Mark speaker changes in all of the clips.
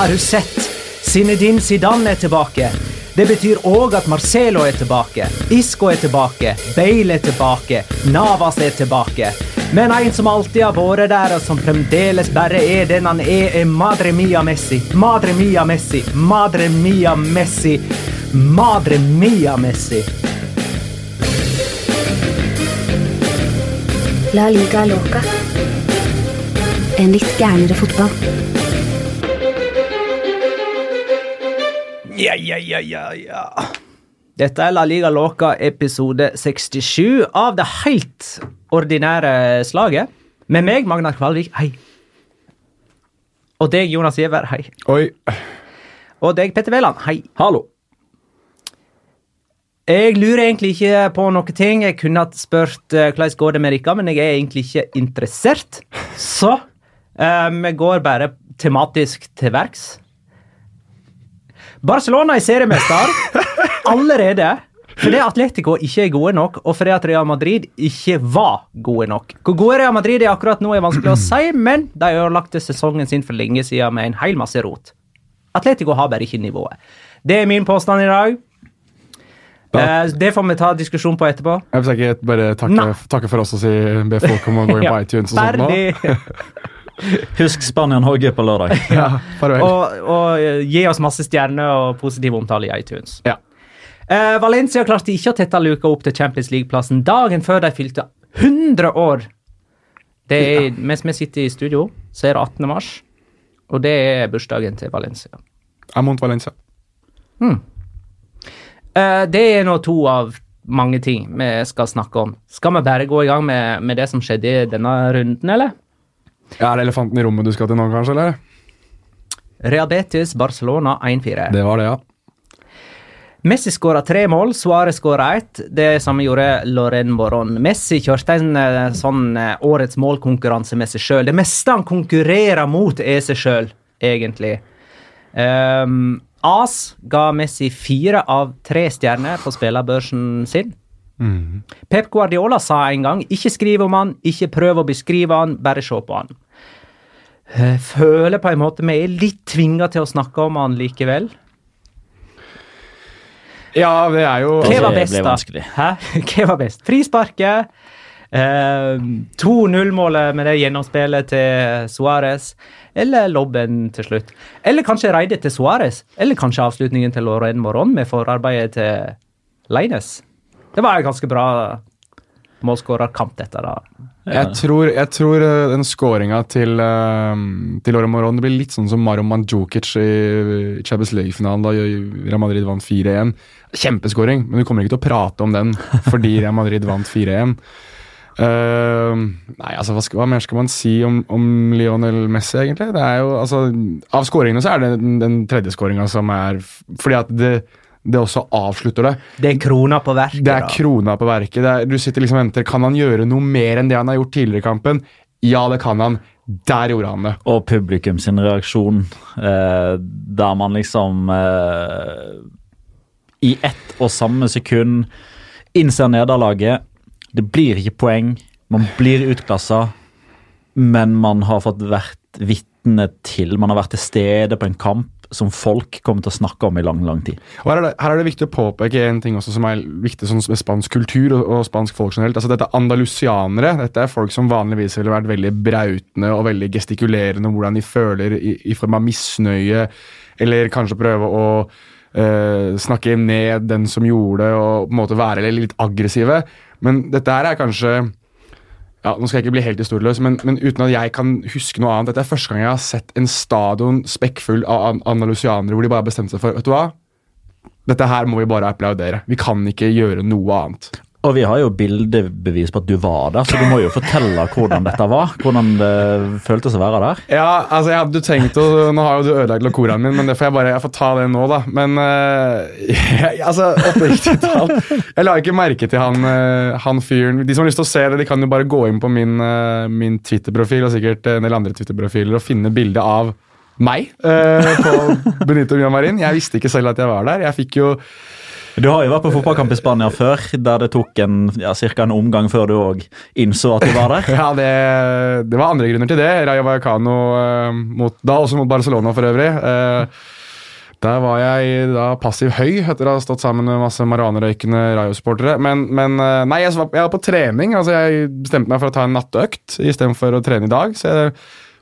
Speaker 1: Har du sett? Zinedine Zidane er tilbake. Det betyr òg at Marcelo er tilbake, Isco er tilbake, Bale er tilbake, Navas er tilbake. Men en som alltid har vært der, og som fremdeles bare er den han er, er Madre Mia Messi. Madre Mia Messi, Madre Mia Messi, Madre Mia Messi.
Speaker 2: La liga loca. En litt gærnere fotball.
Speaker 1: Ja, ja, ja, ja, ja. Dette er La Liga Loca episode 67 av det helt ordinære slaget. Med meg, Magnar Kvalvik, hei. Og deg, Jonas Giæver, hei.
Speaker 3: Oi,
Speaker 1: Og deg, Petter Wæland, hei.
Speaker 3: hallo.
Speaker 1: Jeg lurer egentlig ikke på noen ting. Jeg kunne hatt spurt uh, hvordan går det med dere, men jeg er egentlig ikke interessert. Så uh, vi går bare tematisk til verks. Barcelona er seriemester allerede fordi Atletico ikke er gode nok, og fordi at Real Madrid ikke var gode nok. Hvor gode Real Madrid er akkurat nå, er vanskelig å si, men de ødelagte sesongen sin for lenge siden med en hel masse rot. Atletico har bare ikke nivået. Det er min påstand i dag. Eh, det får vi ta diskusjon på etterpå.
Speaker 3: Jeg vil ikke bare takke, takke for oss og si, be folk om å gå inn på iTunes og sånt.
Speaker 4: Husk Spania-Norge på lørdag.
Speaker 3: Ja, farvel.
Speaker 1: Og, og eh, gi oss masse stjerner og positiv omtale i iTunes.
Speaker 3: Ja.
Speaker 1: Uh, Valencia klarte ikke å tette luka opp til Champions League-plassen dagen før de fylte 100 år. Det er, Mens vi sitter i studio, så er det 18. mars, og det er bursdagen til Valencia.
Speaker 3: Amont Valencia.
Speaker 1: Eh, det er nå to av mange ting vi skal snakke om. Skal vi bare gå i gang med, med det som skjedde i denne runden, eller?
Speaker 3: Er det elefanten i rommet du skal til nå, kanskje? eller?
Speaker 1: Real Betis Barcelona 1-4.
Speaker 3: Det var det, ja.
Speaker 1: Messi skåra tre mål, Suárez skåra ett. Det samme gjorde Loren Boron. Messi kjørte en eh, sånn eh, årets målkonkurranse med seg sjøl. Det meste han konkurrerer mot, er seg sjøl, egentlig. Um, AS ga Messi fire av tre stjerner på spillerbørsen sin. Pep Guardiola sa en gang 'ikke skriv om han, ikke prøv å beskrive han, bare se på han'. Jeg føler på en måte vi er litt tvinga til å snakke om han likevel.
Speaker 3: Ja, det er jo
Speaker 1: Hva var best, da? Hæ? Hva var best? Frisparket, Eh, 2-0-målet med det gjennomspillet til Suárez, eller lobben til slutt. Eller kanskje reidet til Suárez, eller kanskje avslutningen til Lorraine Moron med forarbeidet til Leines. Det var en ganske bra målskårerkamp, dette. da.
Speaker 3: Jeg tror, jeg tror eh, den skåringa til, uh, til Loro Moron det blir litt sånn som Maro Mandzukic i Champions League-finalen da Real Madrid vant 4-1. Kjempeskåring, men du kommer ikke til å prate om den fordi Real Madrid vant 4-1. Uh, nei, altså hva, skal, hva, mer skal man si om, om, Lionel Messi, egentlig? Det er jo, altså, Av skåringene så er det den, den tredje skåringa som er Fordi at det det også avslutter det.
Speaker 1: Det er krona på verket.
Speaker 3: Det er krona på verket. Er, du sitter liksom og venter. Kan han gjøre noe mer enn det han har gjort tidligere i kampen? Ja, det kan han. Der gjorde han det.
Speaker 4: Og publikum sin reaksjon, eh, der man liksom eh, I ett og samme sekund innser nederlaget. Det blir ikke poeng. Man blir utklassa, men man har fått vært vitne til Man har vært til stede på en kamp som folk kommer til å snakke om i lang lang tid.
Speaker 3: Og her er, det, her er det viktig å påpeke en ting også som er viktig sånn med spansk kultur og, og, spansk folk generelt. Altså Dette er andalusianere. Dette er folk som vanligvis ville vært veldig brautende og veldig gestikulerende hvordan de føler i, i form av misnøye, eller kanskje prøve å uh, snakke ned den som gjorde det, og på en måte være litt aggressive. Men dette her er kanskje ja, Nå skal jeg ikke bli helt historieløs, men, men, uten at jeg kan huske noe annet Dette er første gang jeg har sett en stadion spekkfull av andalusianere hvor de bare har bestemt seg for Vet du hva? Dette her må vi bare applaudere. Vi kan ikke gjøre noe annet.
Speaker 4: Og vi har jo bildebevis på at du var der, så du må jo fortelle hvordan dette var. Hvordan det føltes å være der.
Speaker 3: Ja, altså jeg hadde tenkt å Nå har jo du ødelagt lokoraen min, men det får jeg bare jeg får ta det nå, da. Men uh, jeg, altså, oppriktig talt Jeg la ikke merke til han, uh, han fyren De som har lyst til å se det, de kan jo bare gå inn på min, uh, min Twitter-profil og sikkert en del andre Twitter-profiler og finne bilde av meg på Benito Miamarin. Jeg visste ikke selv at jeg var der. Jeg fikk jo
Speaker 4: du har jo vært på fotballkamp i Spania før, der det tok en, ja, en omgang før du òg innså at du var der.
Speaker 3: ja, det, det, var andre grunner til det. Rayo Vallecano uh, mot, da også mot Barcelona for øvrig. Uh, der var jeg da passiv høy etter å ha stått sammen med masse marihuanerøykende Rayo-supportere. Men, men uh, nei, jeg var, jeg var, på trening. altså Jeg bestemte meg for å ta en nattøkt istedenfor å trene i dag. så jeg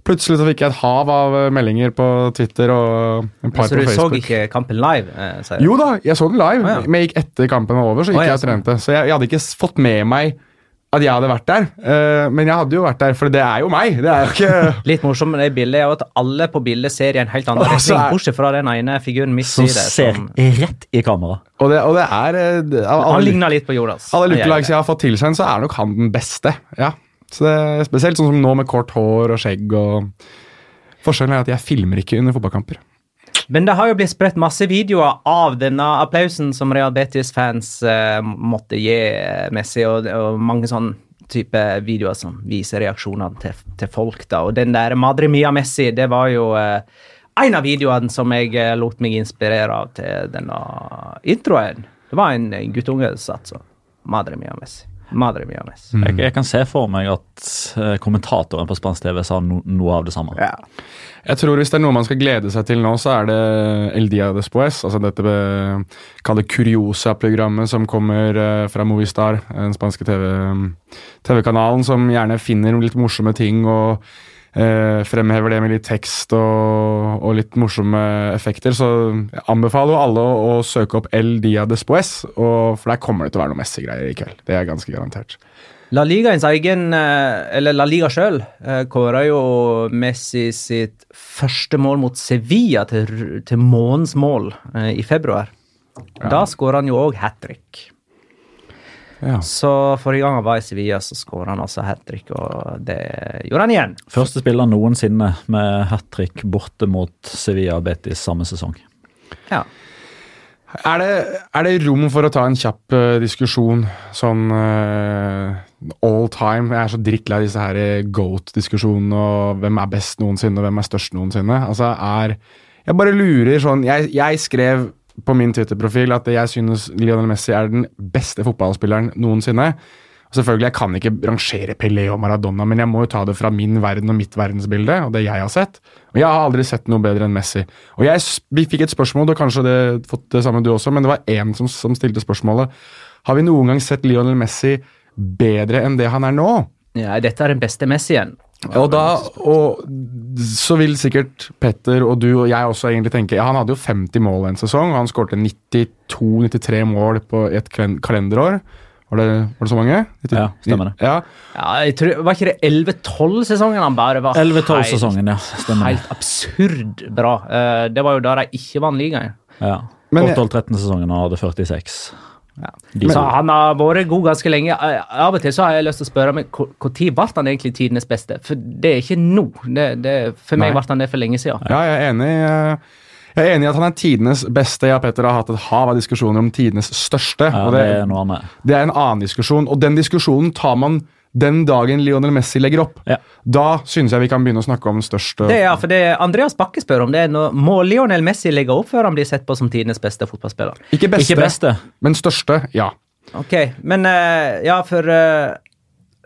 Speaker 3: Plutselig så fikk jeg et hav av eh, meldinger på Twitter og
Speaker 1: en par på Facebook. Så du så ikke kampen live?
Speaker 3: Eh, jo da, jeg så den live, Oh, ja. men jeg gikk etter kampen var over, så gikk oh, ja, jeg og trente. Så jeg, jeg, hadde ikke fått med meg at jeg hadde vært der, uh, men jeg hadde jo vært der, for det er jo meg. det er jo ikke...
Speaker 1: Litt morsomt med det bildet er at alle på bildet ser i en helt annen retning, bortsett fra den ene figuren midt
Speaker 4: i det. Som ser rett i kamera.
Speaker 3: Og det, og det er
Speaker 1: det, alle, Han ligner litt på Jonas.
Speaker 3: Alle lookalikes jeg har fått tilsendt, så er nok han den beste. ja. Så det er Spesielt sånn som nå med kort hår og skjegg. og Forskjellen er at jeg filmer ikke under fotballkamper.
Speaker 1: Men det har jo blitt spredt masse videoer av denne applausen som Real Betis-fans uh, måtte gi Messi, og, og mange sånne type videoer som viser reaksjonene til, til, folk. da, Og den der Madre Mia Messi, det var jo uh, en av videoene som jeg uh, lot meg inspirere av til denne introen. Det var en guttunge som satt sånn. Madre Mia Messi. Madre mia mes.
Speaker 4: Mm. Jeg, jeg, kan se for meg at uh, kommentatoren på spansk TV sa no, noe av det samme.
Speaker 3: Ja. Jeg tror Hvis det er noe man skal glede seg til nå, så er det El Dia Despues. Altså dette kall det Curiosa-programmet som kommer uh, fra Movistar, den spanske TV-kanalen, TV som gjerne finner litt morsomme ting. og eh, fremhever det med litt tekst og, og, litt morsomme effekter. Så jeg anbefaler alle å, å søke opp El Dia Despoes, og, for der kommer det til å være noe Messi-greier i kveld. Det er ganske garantert.
Speaker 1: La Ligaens egen, eh, eller La Liga sjøl, eh, kåra jo Messi sitt første mål mot Sevilla til, til månens mål eh, i februar. Ja. Da skåra han jo òg hat trick. Ja. Så forrige gang han var i Sevilla, så skåra han altså hat trick, og det gjorde han igjen.
Speaker 4: Første spiller noensinne med hat trick borte mot Sevilla Betis samme sesong.
Speaker 1: Ja.
Speaker 3: Er det, er det, rom for å ta en kjapp uh, diskusjon sånn uh, all time? Jeg er så drittlei disse her eh, goat-diskusjonene og hvem er best noensinne og hvem er størst noensinne. Altså er Jeg bare lurer sånn Jeg, jeg skrev på min Twitter-profil at jeg synes Lionel Messi er den beste fotballspilleren noensinne. Selvfølgelig, Jeg kan ikke rangere Pelé og Maradona, men jeg må jo ta det fra min verden og mitt verdensbilde. og det Jeg har sett. Og jeg har aldri sett noe bedre enn Messi. Og jeg, Vi fikk et spørsmål, og kanskje det fått det samme du også, men det var én som, som stilte spørsmålet. Har vi noen gang sett Lionel Messi bedre enn det han er nå.
Speaker 1: Ja, dette er den beste Messien.
Speaker 3: Og da, og så vil sikkert Petter og du og jeg også egentlig tenke ja, Han hadde jo 50 mål en sesong, og han skårte 92-93 mål på et kalenderår. Var det, var det så mange?
Speaker 4: Ja, stemmer det.
Speaker 3: Ja,
Speaker 1: Ja, jeg tror, Var ikke det 11-12-sesongen han bare var
Speaker 4: 11-12-sesongen, ja. Stemmer.
Speaker 1: helt absurd bra? Eh, det var jo da de ikke vant ligaen.
Speaker 4: Ja.
Speaker 3: Men jeg-
Speaker 4: 12-13-sesongen og hadde 46. De
Speaker 1: Så han har vært god ganske lenge. Eh, Av og til så har jeg lyst til å spørre meg når ble han egentlig tidenes beste? For det er ikke nå. Det, det, for meg ble han det for lenge siden.
Speaker 3: ja, jeg er enig. eh, Jeg er enig i at han er tidenes beste. Jeg og Petter har hatt et hav av diskusjoner om tidenes største.
Speaker 4: Ja,
Speaker 3: og
Speaker 4: det
Speaker 3: det,
Speaker 4: er noe annet.
Speaker 3: det er en annen diskusjon, og den diskusjonen tar man den dagen Lionel Messi legger opp.
Speaker 4: Ja.
Speaker 3: Da synes jeg vi kan begynne å snakke om største
Speaker 1: Det ja, for det Andreas Bakke spør om det er noe, Må Lionel Messi legge opp før han blir sett på som tidenes beste fotballspiller?
Speaker 3: Ikke beste,
Speaker 4: Ikke beste.
Speaker 3: men største. Ja.
Speaker 1: Ok, men eh, ja, for eh,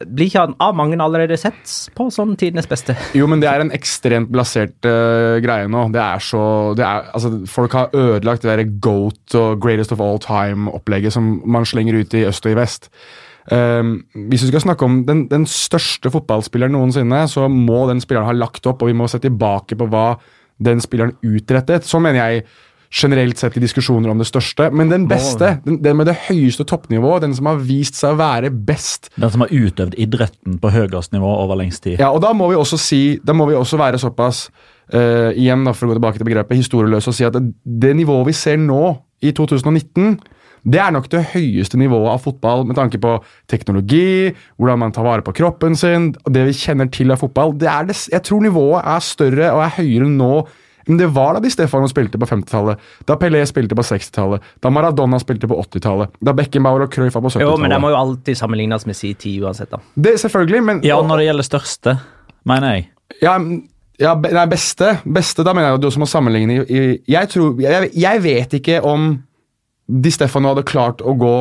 Speaker 1: Blir ikke han av mange allerede sett på som tidenes beste?
Speaker 3: Jo, men det er en ekstremt blasert uh, greie nå. Det er så det er, altså, Folk har ødelagt det der GOAT og Greatest of All Time-opplegget som man slenger ut i øst og i vest. Um, hvis vi skal snakke om den, den største fotballspilleren noensinne, så må den spilleren ha lagt opp, og vi må se tilbake på hva den spilleren utrettet. Så mener jeg generelt sett i diskusjoner om det største. Men den beste, den, den med det høyeste toppnivået, den som har vist seg å være best,
Speaker 4: Den som har utøvd idretten på høyest nivå over lengst tid.
Speaker 3: ja, og da må vi også si, da må vi også være såpass Uh, igjen da, for å gå tilbake til begrepet historieløs og si at det, det nivået vi ser nå, i 2019, det er nok det høyeste nivået av fotball med tanke på teknologi, hvordan man tar vare på kroppen sin, og det vi kjenner til av fotball. Det er det, jeg tror nivået er større og er høyere nå enn det var da Di Stefano spilte på 50-tallet, da Pelé spilte på 60-tallet, da Maradona spilte på 80-tallet, da Beckenbauer og Cruyff var på
Speaker 1: Jo, men de må jo alltid sammenlignes med si tid uansett, da.
Speaker 3: Det Selvfølgelig, men
Speaker 4: Ja, når det gjelder største, mener jeg.
Speaker 3: Ja, ja be- nei, beste, beste Da mener jeg at du også må sammenligne i, i jeg, tror, jeg, jeg vet ikke om Di Stefano hadde klart å gå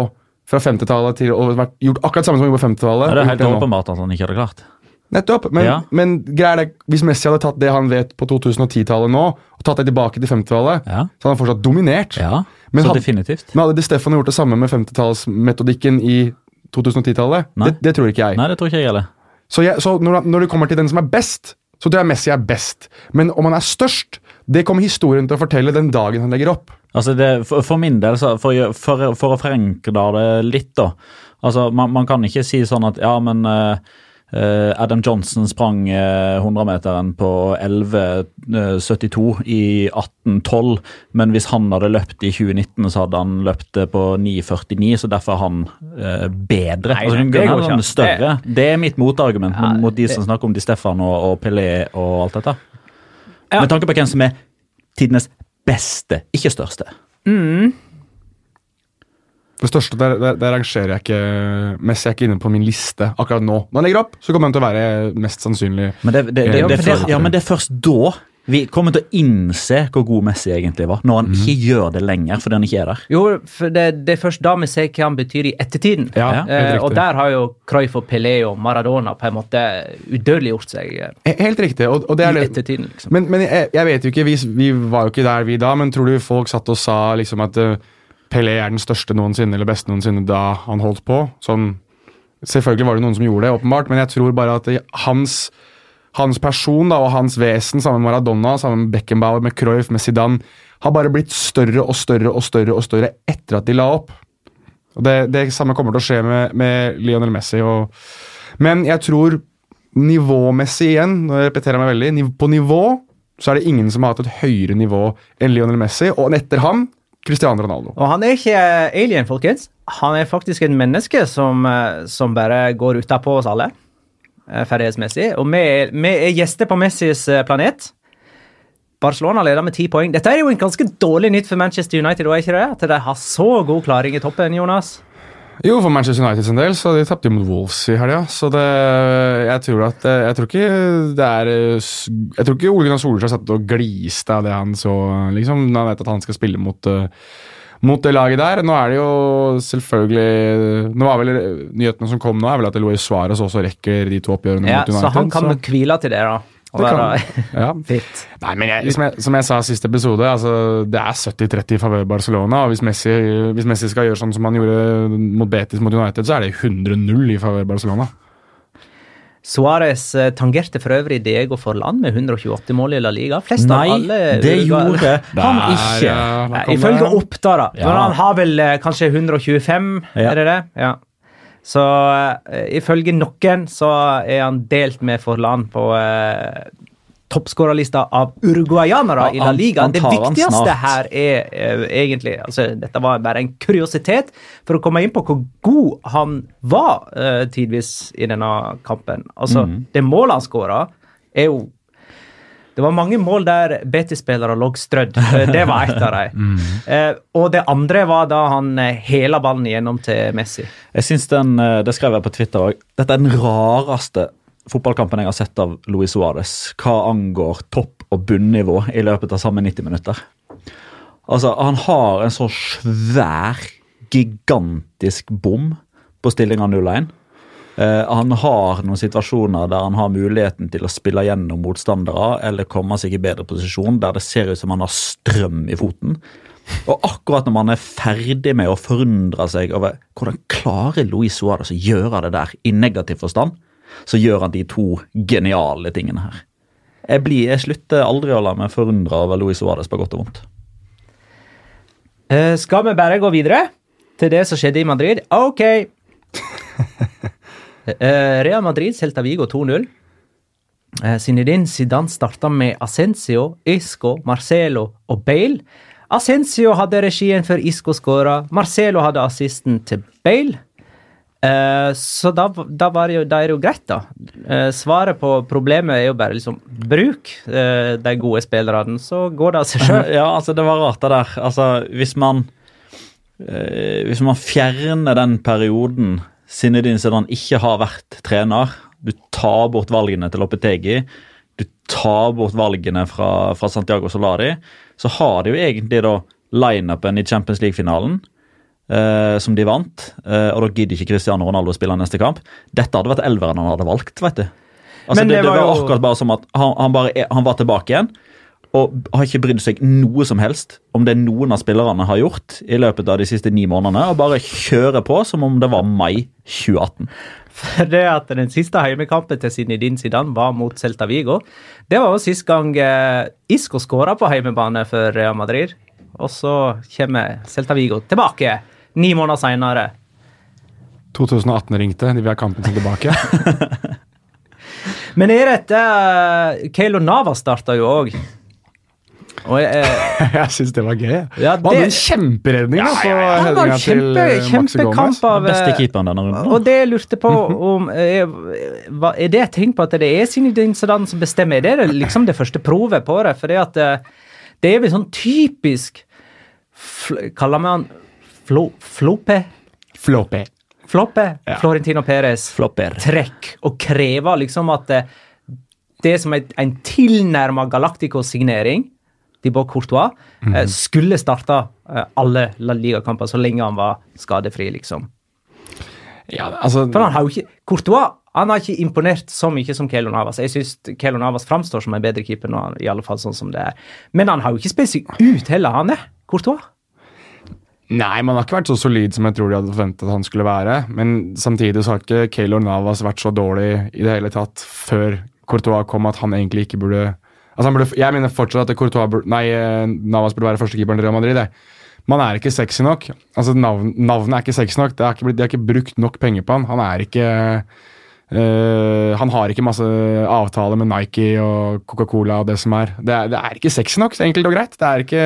Speaker 3: fra 50-tallet til å vært, gjort akkurat samme som han gjorde på 50-tallet.
Speaker 4: Det er helt åpenbart at han ikke hadde klart.
Speaker 3: Nettopp. Men,
Speaker 4: Ja.
Speaker 3: men det, hvis Messi hadde tatt det han vet på 2010-tallet nå, og tatt det tilbake til 50-tallet,
Speaker 4: Ja.
Speaker 3: så hadde han fortsatt dominert.
Speaker 4: Ja,
Speaker 3: Men
Speaker 4: så
Speaker 3: hadde,
Speaker 4: definitivt.
Speaker 3: Men hadde Di Stefano gjort det samme med 50-tallsmetodikken i 2010-tallet?
Speaker 4: Nei.
Speaker 3: Det, det tror ikke jeg.
Speaker 4: Nei, det tror ikke jeg heller.
Speaker 3: Så, jeg, så når, når det kommer til den som er best, så tror jeg Messi er best. Men om han er størst, det kommer historien til å fortelle den dagen han legger opp.
Speaker 4: Altså det, for, for min del, så for, for, for å forenkle det litt, da altså man, man kan ikke si sånn at ja, men eh, eh, Adam Johnson sprang uh, 100-meteren på 11,72 i 1812, men hvis han hadde løpt i 2019, så hadde han løpt på 9,49, så derfor er han eh, bedre.
Speaker 1: Nei,
Speaker 4: altså,
Speaker 1: det går ikke
Speaker 4: større. Det er mitt motargument
Speaker 1: Ja,
Speaker 4: mot de som snakker om Di Stefano og Pelé og alt dette.
Speaker 1: Ja.
Speaker 4: Med tanke på hvem som er tidenes beste, ikke største.
Speaker 3: Det største, der, der, der rangerer jeg ikke Messi er ikke inne på min liste akkurat nå. Når han legger opp, så kommer han til å være mest sannsynlig
Speaker 4: Men det, det, det-
Speaker 3: ja,
Speaker 4: men det er først da vi kommer til å innse hvor god Messi egentlig var. Når han
Speaker 3: mm.
Speaker 4: ikke gjør det lenger fordi han ikke er der.
Speaker 1: Jo, for det, det er først da vi ser hva han betyr i ettertiden.
Speaker 3: Ja.
Speaker 1: Eh, og der har jo Cruyff og Pelé og Maradona på en måte udødeliggjort seg eh,
Speaker 3: Helt riktig. Og, og det er
Speaker 1: i
Speaker 3: det.
Speaker 1: ettertiden, liksom.
Speaker 3: Men, men jeg, jeg vet jo ikke, vi, vi var jo ikke der vi da, men tror du folk satt og sa liksom at uh, Pelé er den største noensinne, eller beste noensinne, da han holdt på? Sånn, selvfølgelig var det noen som gjorde det, åpenbart, men jeg tror bare at det, hans, hans person da, og hans vesen, sammen med Maradona, sammen med Beckenbauer, med Cruyff, med Zidane, har bare blitt større og større og større og større etter at de la opp. Og det, det samme kommer til å skje med, med Lionel Messi. Og, men jeg tror nivåmessig igjen, nå repeterer jeg meg veldig, på nivå så er det ingen som har hatt et høyere nivå enn Lionel Messi, og etter ham Cristiano Ronaldo.
Speaker 1: Og han er ikke eh, alien, folkens. Han er faktisk et menneske som, eh, som bare går utapå oss alle, ferdighetsmessig. Og vi, er- vi er gjester på Messis eh, planet. Barcelona leder med ti poeng. Dette er jo en ganske dårlig nytt for Manchester United, er ikke det? At de har så god klaring i toppen, Jonas.
Speaker 3: Jo, for Manchester United sin del, så de tapte mot Wolves i helga. Så det, jeg tror at Jeg tror ikke det er Jeg tror ikke Ole Gunnar Solskjær satt og gliste av det han så, liksom, når han vet at han skal spille mot eh, mot det laget der. Nå er det jo selvfølgelig Nå var vel Nyhetene som kom nå, er vel at Luis Suárez også rekker de to oppgjørene
Speaker 1: Ja,
Speaker 3: mot United.
Speaker 1: så han kan så. hvile til det, da.
Speaker 3: Det
Speaker 1: være
Speaker 3: Ja.
Speaker 1: fit.
Speaker 3: Nei, men jeg, som, jeg, som jeg sa sist episode, altså, det er 70-30 i favør Barcelona. og hvis Messi, hvis Messi skal gjøre sånn som han gjorde mot Betis mot United, så er det 100-0 i favør Barcelona.
Speaker 1: Suárez eh, tangerte for øvrig Diego Forland med 128 mål i La Liga. Flest
Speaker 4: Nei,
Speaker 1: av alle
Speaker 4: det
Speaker 1: Uruguay-
Speaker 4: gjorde han ikke.
Speaker 1: Nei, Ifølge
Speaker 3: det.
Speaker 1: Oppda, da.
Speaker 4: Ja.
Speaker 1: Men han har vel eh, kanskje 125,
Speaker 4: Ja.
Speaker 1: er det det? Ja. Så uh, ifølge noen så er han delt med Forlan på uh, toppskårerlista av uruguayanere
Speaker 4: Ja,
Speaker 1: i La Liga. Det viktigste her er eh, egentlig altså, Dette var bare en kuriositet for å komme inn på hvor god han var eh, tidvis i denne kampen. Altså,
Speaker 4: mm.
Speaker 1: det målet han skåra, er jo det var mange mål der Betis-spillere lå strødd. Eh, Det var ett av dem. Eh, og det andre var da han hela ballen igjennom til Messi.
Speaker 4: Jeg synes den, Det skrev jeg på Twitter òg. Dette er den rareste fotballkampen jeg har sett av Luis Suárez hva angår topp- og bunnivå i løpet av samme 90 minutter. Altså, Han har en så svær, gigantisk bom på stillinga 0-1. Uh, han har noen situasjoner der han har muligheten til å spille gjennom motstandere eller komme seg i bedre posisjon, der det ser ut som han har strøm i foten. Og akkurat når man er ferdig med å forundre seg over hvordan klarer Luis Suárez å gjøre det der i negativ forstand, så gjør han de to geniale tingene her. Jeg, blir, jeg slutter aldri å la meg forundre over Luis Suárez på godt og vondt.
Speaker 1: Eh, skal vi bare gå videre til det som skjedde i Madrid? OK. Eh, Real Madrid, Celta Vigo 2-0. Eh, Zinedine Zidane starta med Ascencio, Isco, Marcelo og Bale. Ascencio hadde regien før Isco skåra. Marcelo hadde assisten til Bale. Eh, så da, da, var jo, da er det jo greit, da. Eh, svaret på problemet er jo bare liksom bruk eh, de gode spillerne, så går det av seg sjøl.
Speaker 4: Ja, altså det var rart det der. Altså, hvis man eh, Hvis man fjerner den perioden Zinedine Zidane ikke har vært trener, du tar bort valgene til Lopetegi, du tar bort valgene fra, fra Santiago Solari, så har de jo egentlig da lineupen i Champions League-finalen. Eh, som de vant, eh, og da gidder ikke Cristiano Ronaldo å spille neste kamp. Dette hadde vært elveren han hadde valgt, vet du. Altså,
Speaker 1: Men
Speaker 4: det,
Speaker 1: det
Speaker 4: det
Speaker 1: var
Speaker 4: var
Speaker 1: jo-
Speaker 4: akkurat bare som at han, han, bare, han var tilbake igjen. Og har ikke brydd seg noe som helst om det noen av spillerne har gjort i løpet av de siste ni månedene, og bare kjører på som om det var mai 2018.
Speaker 1: For det at Den siste heimekampen til Zinedine Zidane var mot Celta Vigo. Det var jo sist gang eh, Isco skåra på heimebane for Real Madrid. Og så kommer Celta Vigo tilbake ni måneder seinere.
Speaker 3: 2018 ringte, de vil ha kampen sin tilbake.
Speaker 1: Men er dette uh, Keilo Navas starta jo òg. Og jeg, eh,
Speaker 3: jeg syns det var gøy.
Speaker 1: Ja,
Speaker 3: Han hadde
Speaker 1: det-
Speaker 3: en kjemperedning Ja, ja,
Speaker 1: han var kjempe,
Speaker 3: eh,
Speaker 1: kjempekamp av
Speaker 4: Beste
Speaker 1: eh,
Speaker 4: keeperen denne runden.
Speaker 1: Og det jeg lurte på om er, er det et tegn på at det er Zinedine Zidane som bestemmer? Er det liksom det første provet på det? For det, at eh, det er vel sånn typisk Kaller vi han flo, Flope?
Speaker 3: Floppe.
Speaker 1: Floppe?
Speaker 3: Ja.
Speaker 1: Florentino Perez.
Speaker 4: Flopper.
Speaker 1: Trekk. Og krever liksom at det, det som er en tilnærma Galactico-signering Thibaut Courtois eh, skulle starta eh, alle La Liga-kamper så lenge han var skadefri, liksom.
Speaker 3: Ja, altså,
Speaker 1: For han har jo ikke Courtois han har ikke imponert så mye som Kelo Navas. Jeg syns Kelo Navas framstår som en bedre keeper nå, i alle fall sånn som det er. Men han har jo ikke spilt seg ut heller, han er Courtois.
Speaker 3: Nei, man har ikke vært så solid som jeg tror de hadde forventet at han skulle være. Men samtidig så har ikke Keylor Navas vært så dårlig i det hele tatt før Courtois kom at han egentlig ikke burde Altså han burde, Jeg mener fortsatt at Courtois burde, nei, eh, Navas burde være førstekeeperen til Real Madrid. Det. Man er ikke sexy nok. Altså navn, Navnet er ikke sexy nok. Ikke, de har ikke brukt nok penger på han. Han er ikke eh, Han har ikke masse avtaler med Nike og Coca-Cola og det som er. Det er, det er ikke sexy nok, enkelt og greit. Det er ikke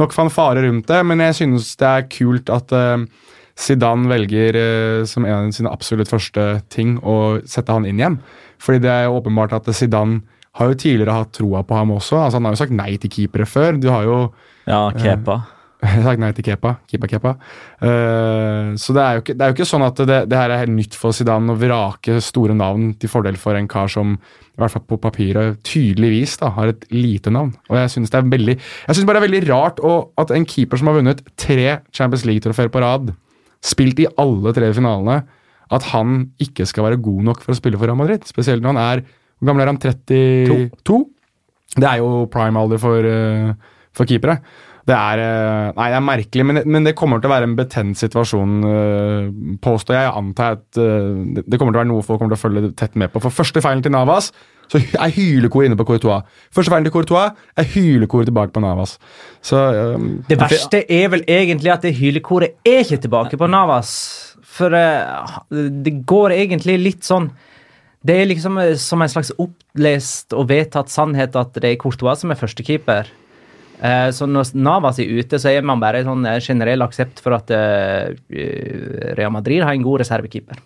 Speaker 3: nok fanfare rundt det, men jeg synes det er kult at uh, Zidane velger uh, som en av sine absolutt første ting å sette han inn igjen. Fordi det er åpenbart at Zidane har jo tidligere hatt troa på ham også. Altså Han har jo sagt nei til keepere før. Du har jo
Speaker 4: Ja, Kepa.
Speaker 3: Jeg sagt nei til Kepa. Kepa, Kepa. Uh, så det er, jo ikke, det er jo ikke sånn at det, det her er helt nytt for Zidane å vrake store navn til fordel for en kar som i hvert fall på papiret tydeligvis da, har et lite navn. Og Jeg synes det er veldig Jeg synes bare det er veldig rart å, at en keeper som har vunnet tre Champions League-trofeer på rad, spilt i alle tre finalene, at han ikke skal være god nok for å spille for Real Madrid. Spesielt når han er Hvor gammel er han? 32? Det er jo prime alder for, uh, for keepere. Det er, eh, nei, det er merkelig, men men det kommer til å være en betent situasjon, eh, påstår jeg. Jeg antar at eh, det- kommer til å være noe folk kommer til å følge tett med på. For første feilen til Navas så er hylekor inne på Courtois. Første feilen til Courtois er hylekor tilbake på Navas. Så um,
Speaker 1: Det verste er vel egentlig at det hylekoret er ikke tilbake på Navas. For uh, det går egentlig litt sånn Det er liksom som en slags opplest og vedtatt sannhet at det er Courtois som er førstekeeper. Eh, så når Navas er ute, så er man bare sånn eh, generell aksept for at eh, Real Madrid har en god reservekeeper.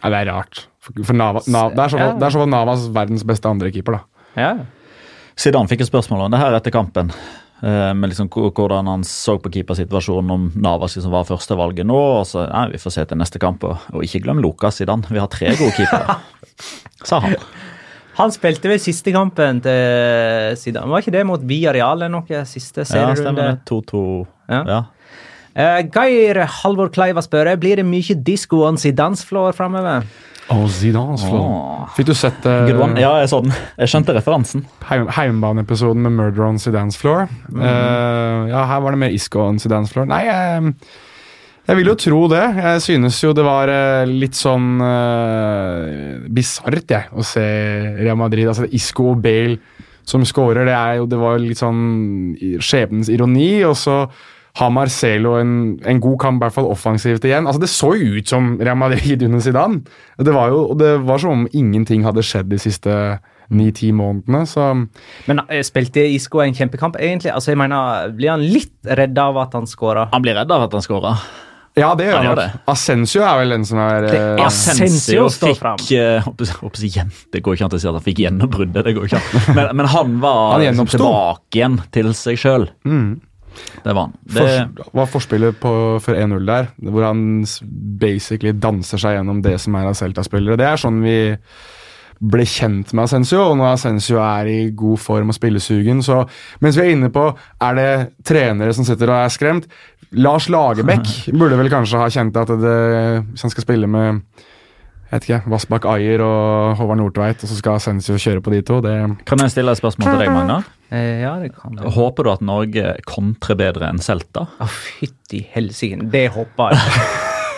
Speaker 3: Ja, det er rart. For, for Nava, Nav, det er så
Speaker 1: Ja.
Speaker 3: det er så fall Navas verdens beste andrekeeper, da.
Speaker 1: Ja.
Speaker 4: Zidane fikk et spørsmål om det her etter kampen. eh, Med liksom hvordan han så på keepersituasjonen om Navas liksom var førstevalget nå. og så, nei, Vi får se til neste kamp. Og, og ikke glem Lukas Zidane. Vi har tre gode keepere, sa han.
Speaker 1: Han spilte ved siste kampen til Zidane. Var ikke det mot Villarreal eller noe? Siste
Speaker 4: Ja,
Speaker 1: serierunde?
Speaker 4: stemmer det. 2-2.
Speaker 1: Ja.
Speaker 4: Ja.
Speaker 1: Uh, Geir Halvor Kleiva spør blir det mye disco on Zidans floor framover.
Speaker 3: Oh, Zidans
Speaker 4: Åh.
Speaker 3: Fikk du sett uh,
Speaker 4: Good one. Ja, jeg så den. Jeg skjønte referansen.
Speaker 3: heim, Heimbaneepisoden med Murder on Zidans Floor? Eh, ja, her var det mer Isco on Zidans Floor. Nei, jeg, jeg vil jo tro det. Jeg synes jo det var eh, litt sånn uh, bisart, jeg, å se Real Madrid. Altså Isco og Bale som scorer, det, er jo, det var litt sånn i- skjebnens ironi. Og så har Marcelo en, en god kamp, i hvert fall offensivt igjen. Altså Det så jo ut som Real Madrid under Zidane. Det var jo, det var som om ingenting hadde skjedd de siste ni-ti månedene. Så
Speaker 1: Men eh, spilte Isco en kjempekamp, egentlig? Altså, jeg mener, Blir han litt redd av at han skåra?
Speaker 4: Han blir redd av at han skåra.
Speaker 3: Ja, det gjør
Speaker 4: Han
Speaker 3: han. Ascensio er vel den som er
Speaker 1: Det
Speaker 3: eh,
Speaker 4: Asensio
Speaker 1: Asensio står fram.
Speaker 4: fikk uh, Det går ikke an å si at han fikk gjennombruddet. det går ikke an. Men, men han var
Speaker 3: Han
Speaker 4: liksom tilbake igjen til seg sjøl.
Speaker 3: mm.
Speaker 4: Det var han. Det,
Speaker 3: For, var forspillet på, for 1-0 der, hvor han basically danser seg gjennom det som er av Celta-spillere. Det er sånn vi ble kjent med Ascencio, og når Ascencio er i god form og spillesugen, så Mens vi er inne på er det trenere som sitter og er skremt Lars Lagerbäck burde vel kanskje ha kjent at det, hvis han skal spille med jeg vet ikke, Vassbakk Ayer og Håvard Nordtveit, og så skal Ascencio kjøre på de to, det
Speaker 4: kan jeg stille et spørsmål til deg, Magnar?
Speaker 1: Eh, ja, det kan jeg.
Speaker 4: Håper du at Norge kontrer bedre enn Celta?
Speaker 1: Å, fytti helsike. Det håper jeg.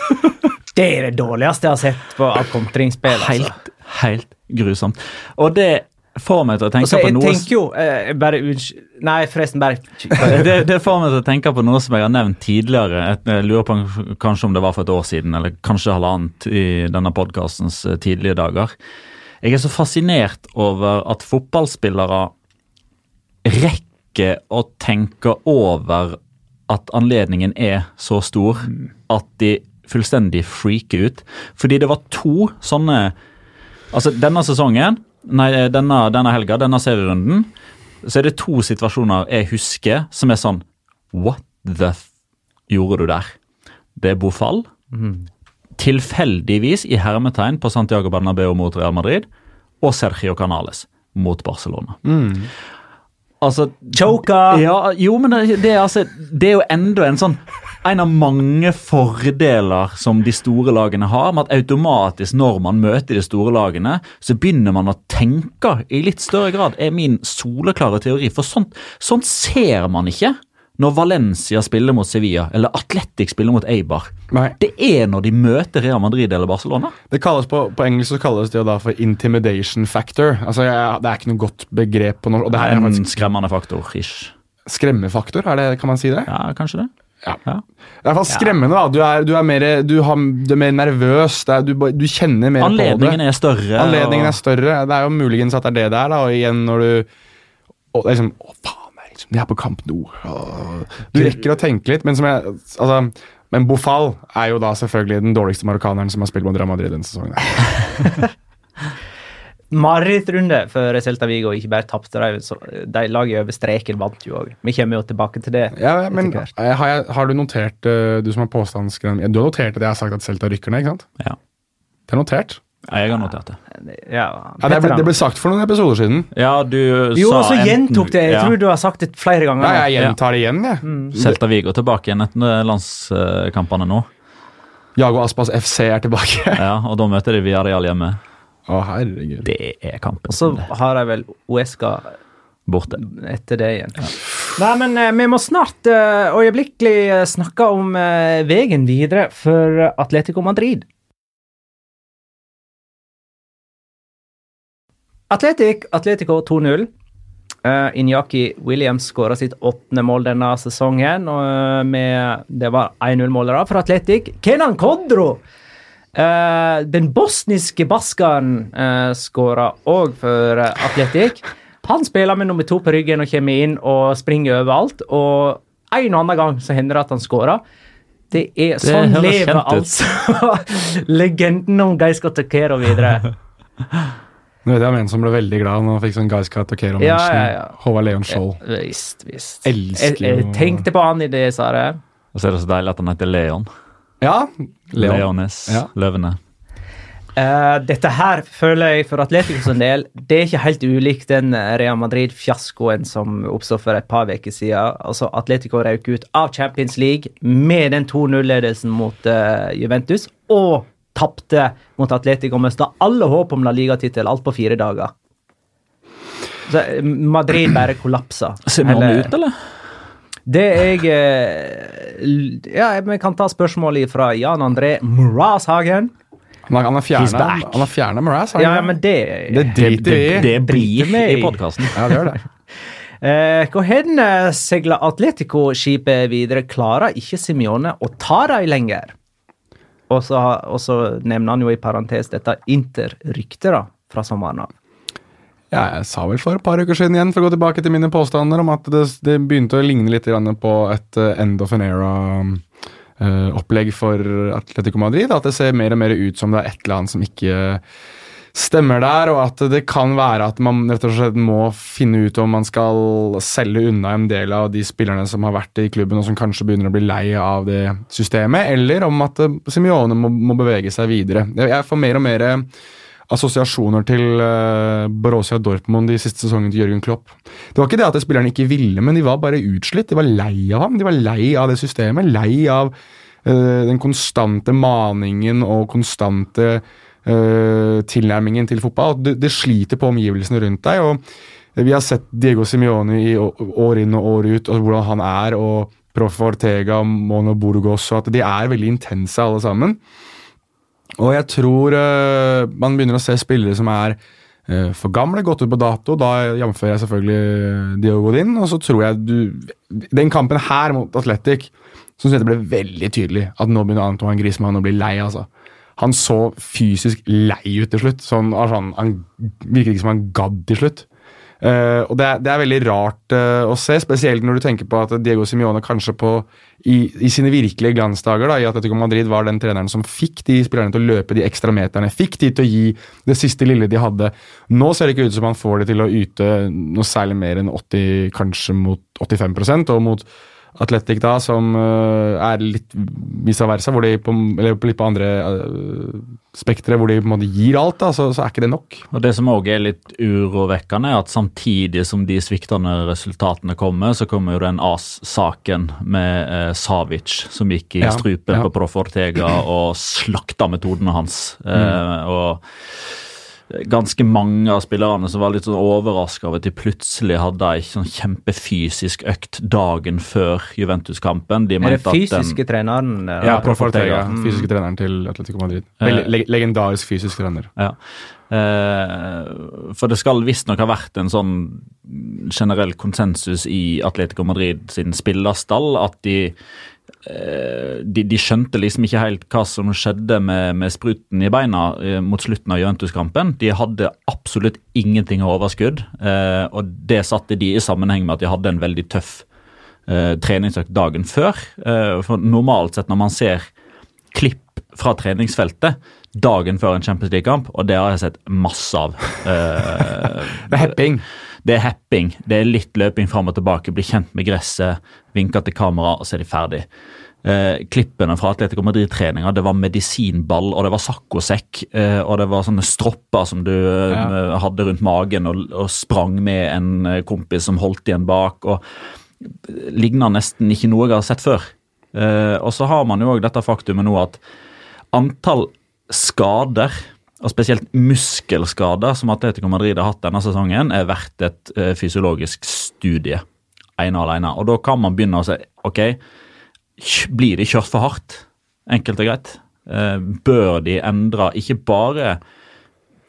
Speaker 1: det er det dårligste jeg har sett på av kontringsspill. Altså.
Speaker 4: Helt, helt grusomt. Og det får meg til å tenke
Speaker 1: Altså,
Speaker 4: på
Speaker 1: jeg
Speaker 4: noe
Speaker 1: tenker jo eh, Bare Nei, forresten, bare
Speaker 4: det, det får meg til å tenke på noe som jeg har nevnt tidligere. Jeg lurer på kanskje om det var for et år siden, eller kanskje halvannet i denne podkastens tidlige dager. Jeg er så fascinert over at fotballspillere rekker å tenke over at anledningen er så stor at de fullstendig freaker ut. Fordi det var to sånne Altså, denne sesongen, nei, denne, denne helga, denne serierunden, så er det to situasjoner jeg husker som er sånn What the f gjorde du der? Det er Bofall. Tilfeldigvis i hermetegn på Santiago Bernabeu mot Real Madrid. Og Sergio Canales mot Barcelona. Altså
Speaker 1: Choka!
Speaker 4: ja, jo, men det, det, er altså, det er jo enda en sånn En av mange fordeler som de store lagene har, med at automatisk når man møter de store lagene, så begynner man å tenke i litt større grad, er min soleklare teori. For sånt, sånt ser man ikke når Valencia spiller mot Sevilla, eller Atletic spiller mot Eibar.
Speaker 3: Nei.
Speaker 4: Det er når de møter Real Madrid eller Barcelona.
Speaker 3: Det kalles på, på engelsk så kalles det jo da for intimidation factor. Altså, jeg, Det er ikke noe godt begrep på norsk. Og det her er
Speaker 4: En
Speaker 3: faktisk
Speaker 4: skremmende faktor, ish.
Speaker 3: skremmefaktor, er det, kan man si det?
Speaker 4: Ja, kanskje det.
Speaker 3: Ja.
Speaker 4: Ja.
Speaker 3: Det er i hvert fall skremmende. da. Du er, du er, mer, du har, du er mer nervøs. Det er, du, du kjenner mer
Speaker 4: Anledningen
Speaker 3: på det.
Speaker 4: er større.
Speaker 3: Anledningen
Speaker 4: og-
Speaker 3: er større. Det er jo muligens at det er det der. da, Og igjen når du og er liksom, Å, faen, det er liksom, de er på Kamp nå. Du rekker å tenke litt, men som jeg altså, men Bofal er jo da selvfølgelig den dårligste marokkaneren som har spilt mot Real Madrid denne sesongen.
Speaker 1: Marerittrunde for Celta Vigo. Ikke bare tapte de, så de laget over streken vant jo òg. Vi kommer jo tilbake til det.
Speaker 3: Ja, ja, men har, jeg, har du notert, eh, du som har påstandsskrevet Du har notert at jeg har sagt at Celta rykker ned, ikke sant?
Speaker 4: Ja.
Speaker 3: Det er notert.
Speaker 4: Ja, jeg har notert det.
Speaker 1: Ja,
Speaker 3: Ja, det, ble, det ble sagt for noen episoder siden.
Speaker 4: Ja, du
Speaker 1: jo,
Speaker 4: sa
Speaker 1: og så gjentok det. Jeg
Speaker 4: ja.
Speaker 1: tror du har sagt det flere ganger.
Speaker 3: Ja, jeg gjentar det igjen, jeg.
Speaker 4: Celta Vigo tilbake igjen etter landskampene nå.
Speaker 3: Jago Aspas FC er tilbake.
Speaker 4: Ja, og da møter de Villarreal hjemme.
Speaker 3: Å, herregud.
Speaker 4: Det er kampen.
Speaker 1: Og så har de vel Uesca
Speaker 4: Borte.
Speaker 1: etter det igjen. Nei, men eh, vi må snart eh, øyeblikkelig eh, snakke om veien videre for Atletico Madrid. Atletic, Atletico 2-0. Uh, Inyaki Williams skåra sitt åttende mål denne sesongen. og med, Det var 1-0-målere for Atletic. Kenan Kodro! Eh, den bosniske baskeren uh, skåra òg for uh, Atletic. Han spiller med nummer to på ryggen og kommer inn og springer overalt. Og en og annen gang så hender det at han skårer. Det er sånn
Speaker 4: høres
Speaker 1: lever altså legenden om Gaisca Takero videre.
Speaker 3: Nå vet jeg om en som ble veldig glad når han fikk sånn Gaiska Tokero
Speaker 1: Ja, ja, ja.
Speaker 3: Håvard Leon Skjold.
Speaker 1: Visst, visst.
Speaker 3: Elsker
Speaker 1: Jeg, jeg
Speaker 3: jo-
Speaker 1: tenkte på han i det jeg sa det.
Speaker 4: Og så er det så deilig at han heter Leon.
Speaker 3: Ja, Leon.
Speaker 4: Leones.
Speaker 3: Ja.
Speaker 4: Løvene.
Speaker 1: Uh, dette her føler jeg for Atletico sin del Det er ikke helt ulikt den Real Madrid-fiaskoen som oppstod for et par uker siden. Altså, Atletico røk ut av Champions League med den 2-0-ledelsen mot uh, Juventus, og tapte mot Atletico mista alle håp om La Liga-tittel alt på fire dager. Så eh, Madrid bare kollapsa.
Speaker 4: vi
Speaker 1: Eller-
Speaker 4: ut, eller?
Speaker 1: Det jeg eh, Ja, vi kan ta spørsmålet fra Jan André Mrazhagen.
Speaker 3: Han har, han har fjerna Mraz.
Speaker 1: Ja, men det
Speaker 3: det driter vi i.
Speaker 4: Det blir
Speaker 1: driter
Speaker 4: i
Speaker 1: i.
Speaker 4: podkasten.
Speaker 3: Ja, det gjør det.
Speaker 1: Eh, hvor hen eh, seiler Atletico-skipet videre? Klarer ikke Simione å ta dem lenger? Og så, og så nevner han jo i parentes dette Inter-ryktet fra sommeren av.
Speaker 3: Ja, jeg sa vel for et par uker siden igjen, for å gå tilbake til mine påstander, om at det, det begynte å ligne litt på et eh, end of an era-opplegg for Atletico Madrid. At det ser mer og mer ut som det er et eller annet som ikke stemmer der, og at det kan være at man rett og slett må finne ut om man skal selge unna en del av de spillerne som har vært i klubben og som kanskje begynner å bli lei av det systemet, eller om at eh, Simione må, må bevege seg videre. Jeg får mer og mer assosiasjoner til uh, Borussia Dortmund de siste sesongene til Jørgen Klopp. Det var ikke det at spillerne ikke ville, men de var bare utslitt. De var lei av ham. De var lei av det systemet. Lei av eh, den konstante maningen og konstante eh, tilnærmingen til fotball. Det, det sliter på omgivelsene rundt deg. og Vi har sett Diego Simione i år inn og år ut, og hvordan han er. og Proff Ortega, Mono Burgos, og at de er veldig intense alle sammen. Og jeg tror uh, man begynner å se spillere som er uh, for gamle, gått ut på dato. Da jamfører jeg selvfølgelig eh, Diogo Din. Og så tror jeg du Den kampen her mot Atletic syns jeg det ble veldig tydelig at nå begynner Antoine Griezmann å bli lei. altså. Han så fysisk lei ut til slutt. Sånn, han, han virket ikke som han gadd til slutt. Eh, og det er, det er veldig rart uh, å se, spesielt når du tenker på at Diego Simione kanskje på, i, i sine virkelige glansdager da, i Atletico Madrid var den treneren som fikk de spillerne til å løpe de ekstra meterne, fikk de til å gi det siste lille de hadde. Nå ser det ikke ut som han får det til å yte noe særlig mer enn 80, kanskje mot 85% og mot Atletic da, som eh, er litt vice versa, hvor de på, eller på litt på andre uh, spektre, hvor de på en måte gir alt, da, så, så er ikke det nok.
Speaker 4: Og Det som òg er litt urovekkende, er at samtidig som de sviktende resultatene kommer, så kommer jo den AS-saken med eh, Savic, som gikk i
Speaker 3: Ja,
Speaker 4: strupen
Speaker 3: ja.
Speaker 4: på Proff Ortega og slakta metodene hans. Eh, og ganske mange av spillerne som var litt sånn overraska over at de plutselig hadde ei sånn kjempefysisk økt dagen før Juventus-kampen. De
Speaker 1: Er det
Speaker 4: fysiske at den-
Speaker 1: fysiske treneren?
Speaker 3: Ja,
Speaker 4: Profortega.
Speaker 3: Prof. Ortega,
Speaker 4: Ortega.
Speaker 1: Mm.
Speaker 3: fysiske treneren til Atletico Madrid. Vel- leg legendarisk fysisk trener.
Speaker 4: Ja. Eh, for det skal visstnok ha vært en sånn generell konsensus i Atletico Madrid sin spillerstall at de, eh, de De skjønte liksom ikke helt hva som skjedde med, med spruten i beina eh, mot slutten av Juventus-kampen. De hadde absolutt ingenting av overskudd, eh, og det satte de i sammenheng med at de hadde en veldig tøff eh, treningsøkt dagen før. Eh, for normalt sett når man ser klipp fra treningsfeltet dagen før en Champions League-kamp, og det har jeg sett masse av. Eh,
Speaker 3: Det er hepping.
Speaker 4: Det er hepping, det er litt løping fram og tilbake, bli kjent med gresset, vinke til kamera, og så er de ferdig. Eh, klippene fra Atletico Madrid-treninga, det var medisinball, og det var saccosekk, eh, og det var sånne stropper som du eh, hadde rundt magen, og, og sprang med en eh, kompis som holdt igjen bak, og ligner nesten ikke noe jeg har sett før. Eh, og så har man jo òg dette faktumet nå at antall skader og spesielt muskelskader som Atletico Madrid har hatt denne sesongen, er verdt et eh, fysiologisk studie. Ene og alene. Og da kan man begynne å si ok, blir de kjørt for hardt? Enkelt og greit. Eh, bør de endre ikke bare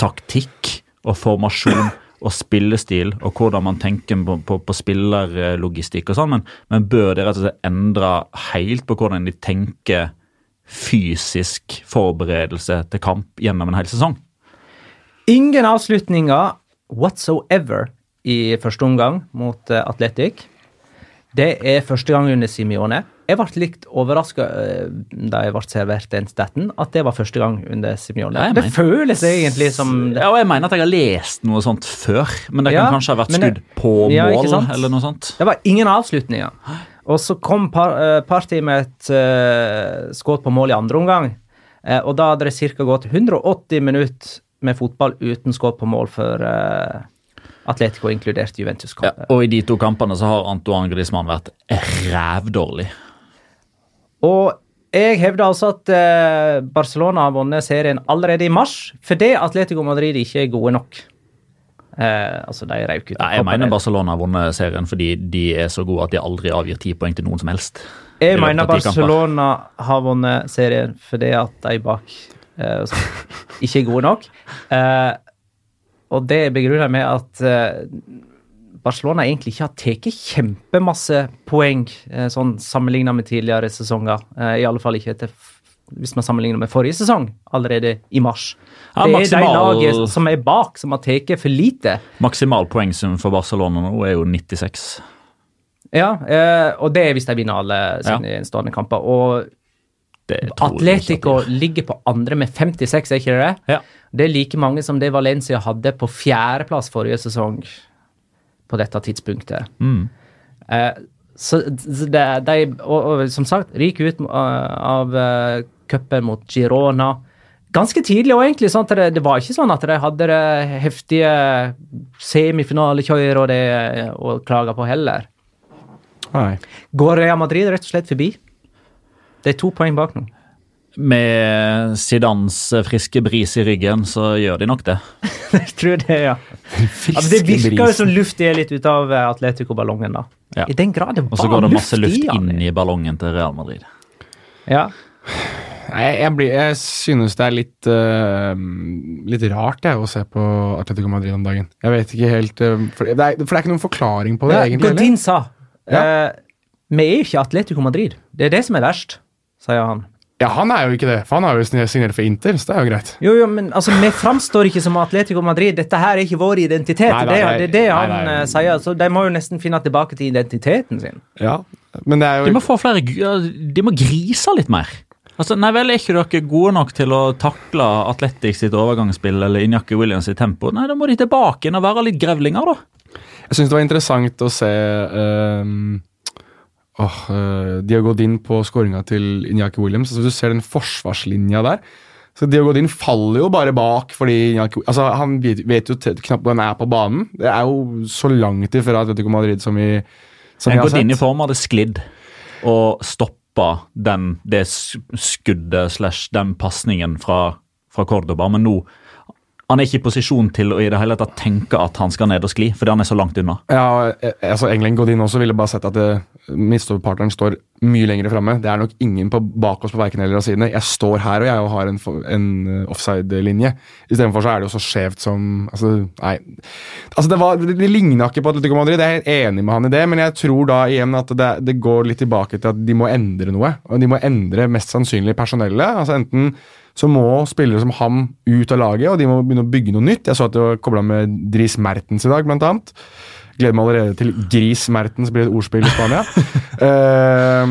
Speaker 4: taktikk og formasjon og spillestil og hvordan man tenker på, på, på spillerlogistikk og sånn, men, men bør de rett og slett endre helt på hvordan de tenker fysisk forberedelse til kamp gjennom en hel sesong?
Speaker 1: Ingen avslutninger whatsoever i første omgang mot uh, Atletic. Det er første gang under Simione. Jeg ble litt overraska da jeg ble servert den staten, at det var første gang under Simione.
Speaker 4: Ja,
Speaker 1: det føles egentlig som
Speaker 4: Ja, og Jeg mener at jeg har lest noe sånt før, men det
Speaker 1: Ja,
Speaker 4: kan kanskje ha vært skudd på mål
Speaker 1: ja,
Speaker 4: eller noe sånt.
Speaker 1: Det var ingen avslutninger. Og så kom par, uh, Party med et uh, skudd på mål i andre omgang. Uh, og da hadde det ca. gått 180 minutter med fotball uten skudd på mål for uh, Atletico, inkludert Juventus-kampen.
Speaker 4: og i de to kampene så har Antoine Griezmann vært rævdårlig.
Speaker 1: Og jeg hevder altså at eh, Barcelona har vunnet serien allerede i mars fordi Atletico Madrid ikke er gode nok. Eh, altså, de røyk ut.
Speaker 4: Ja, jeg mener Barcelona har vunnet serien fordi de er så gode at de aldri avgir ti poeng til noen som helst.
Speaker 1: Jeg mener. Barcelona har vunnet serien fordi at de bak eh, ikke er gode nok. Eh, og det begrunner jeg med at eh, Barcelona egentlig ikke har tatt kjempemasse poeng eh, sånn sammenlignet med tidligere sesonger. Eh, I alle fall ikke etter, hvis man sammenligner med forrige sesong, allerede i mars.
Speaker 4: Ja,
Speaker 1: det er de lagene som er bak, som har tatt for lite.
Speaker 4: Maksimal poengsum for Barcelona nå er jo 96.
Speaker 1: Ja, eh, og det er hvis de vinner alle sine innstående kamper. Og Atletico ligger på andre med 56, er ikke det?
Speaker 4: Ja.
Speaker 1: Det er like mange som det Valencia hadde på fjerdeplass forrige sesong på dette tidspunktet.
Speaker 4: Mm.
Speaker 1: Eh, så det, de, og, og som sagt, ryker ut uh, av uh, cupen mot Girona. Ganske tidlig, og egentlig sånn at det, det var ikke sånn at de hadde det heftige semifinalekjør og det å klage på heller.
Speaker 3: Nei.
Speaker 1: Går Real Madrid rett og slett forbi? Det er to poeng bak nå.
Speaker 4: Med Zidans friske bris i ryggen, så gjør de nok det.
Speaker 1: Jeg tror det, ja. Altså, det virker jo som luft er litt ut av eh, Atletico-ballongen, da.
Speaker 4: Ja.
Speaker 1: I den grad det
Speaker 4: Og så går det masse luft inn i ballongen til Real Madrid.
Speaker 1: Ja.
Speaker 3: Nei, jeg, blir, jeg synes det er litt uh, Litt rart jeg, å se på Atletico Madrid om dagen. Jeg vet ikke helt uh, for, det er, for det er ikke noen forklaring på det,
Speaker 1: Ja,
Speaker 3: egentlig.
Speaker 1: Godin sa
Speaker 3: Ja.
Speaker 1: uh, Vi er jo ikke Atletico Madrid. Det er det som er verst, sier han.
Speaker 3: Ja, Han er jo ikke det, for han har jo signert for Inter, så det er jo greit.
Speaker 1: Jo, jo, men altså, vi framstår ikke som Atletico Madrid. Dette her er ikke vår identitet.
Speaker 3: Nei, nei,
Speaker 1: det,
Speaker 3: nei.
Speaker 1: det er det
Speaker 3: Nei,
Speaker 1: han
Speaker 3: nei.
Speaker 1: eh, sier. Så de må jo nesten finne tilbake til identiteten sin.
Speaker 3: Ja, Men det er
Speaker 4: De må få flere De må grise litt mer. Altså, nei vel, Er ikke dere gode nok til å takle Atletics sitt overgangsspill eller Injaki Williams sitt tempo? Nei, Da må de tilbake inn og være litt grevlinger, da.
Speaker 3: Jeg syns det var interessant å se um, oh, uh, De har gått inn på skåringa til Injaki Williams. Altså, du ser den forsvarslinja der. Så Diego Din faller jo bare bak fordi altså, Han vet, vet jo knapt hvor han er på banen. Det er jo så langt ifra Atletico Madrid som vi, som vi har
Speaker 4: gått inn i
Speaker 3: sett.
Speaker 4: form hadde sklidd og stoppa det skuddet slash den pasningen fra, fra Cordoba, men nå han er ikke i posisjon til å i det hele tatt tenke at han skal ned og skli, fordi han er så langt unna.
Speaker 3: Ja, eh, altså England Godin også ville bare sett at det- midtstopperpartneren står mye lenger framme. Det er nok ingen på, bak oss på verken eller av sidene. Jeg står her og jeg har en, en eh, offside-linje. Istedenfor så er det jo så skjevt som altså, Nei. Altså, det, var, det, det ligna ikke på Atletico Madrid, jeg er enig med han i det, men jeg tror da igjen at det, det går litt tilbake til at de må endre noe. Og de må endre mest sannsynlig personellet. altså enten så må spillere som ham ut av laget, og de må begynne å bygge noe nytt. Jeg så at det var kobla med Dris Mertens i dag, blant annet. Gleder meg allerede til Gris Mertens blir et ordspill i Spania. uh,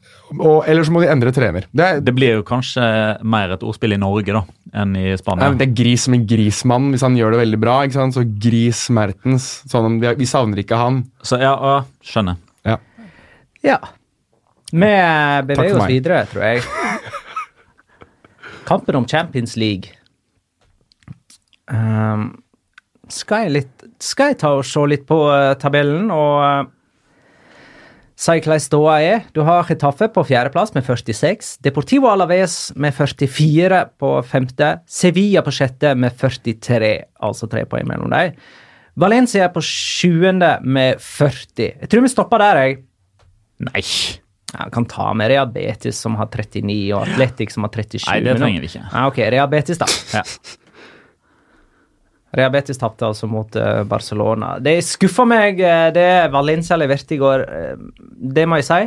Speaker 3: og, eller så må de endre trener. Det er,
Speaker 4: Det blir jo kanskje mer et ordspill i Norge da, enn i Spania.
Speaker 3: Nei, det er Gris som en grismann, hvis han gjør det veldig bra. ikke sant? Så Gris Mertens. Sånn, vi, vi savner ikke han.
Speaker 4: Så ja, ja, skjønner.
Speaker 3: Ja.
Speaker 1: Ja. Vi beveger oss videre, tror jeg. Kampen om Champions League. um, skal, jeg litt, skal jeg ta og se litt på uh, tabellen, og uh, Si hvordan ståa er. Du har Chetaffe på fjerdeplass med 46. Deportivo Alaves med 44 på femte. Sevilla på sjette med 43, altså tre poeng mellom dem. Valencia er på sjuende med 40. Jeg tror vi stopper der, jeg.
Speaker 4: Nei.
Speaker 1: Ja, kan ta med Rehabetis, Betis som har 39, og Atletic som har 37.
Speaker 4: Nei, det trenger vi ikke.
Speaker 1: Ja, ok, Rehabetis, Betis, da.
Speaker 4: Ja.
Speaker 1: Rehabetis Betis tapte altså mot eh, Barcelona. Det skuffa meg, eh, det Valencia leverte i går. eh, det må jeg si.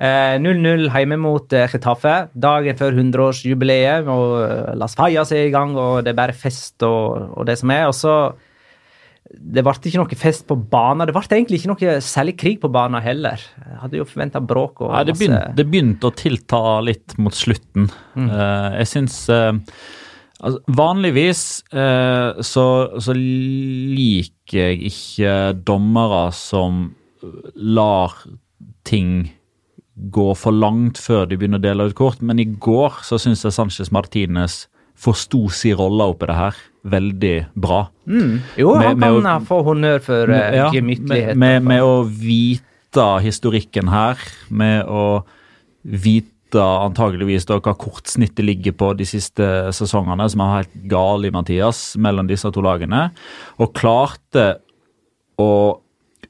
Speaker 1: Eh, 0-0 hjemme mot Getafe. Dagen før 100-årsjubileet. og Las Fallas er i gang, og det er bare fest og, og det som er. Og så Det ble ikke noe fest på banen. Det ble egentlig ikke noe særlig krig på banen heller. Jeg hadde jo forventa bråk og
Speaker 4: Nei, det, begynte, det begynte å tilta litt mot slutten.
Speaker 1: Mm.
Speaker 4: Eh, jeg syns eh, altså, Vanligvis eh, så, så liker jeg ikke dommere som lar ting gå for langt før de begynner å dele ut kort, men i går så syns jeg Sanchez Martinez forsto sin rolle oppi det her veldig bra.
Speaker 1: Jo,
Speaker 4: Med-
Speaker 1: han kan
Speaker 4: å-
Speaker 1: få honnør for uh,
Speaker 4: Ja,
Speaker 1: gemyttlighet.
Speaker 4: Med, med, med å vite historikken her, med å vite antageligvis da hva kortsnittet ligger på de siste sesongene, som er helt gal i Mathias, mellom disse to lagene, og klarte å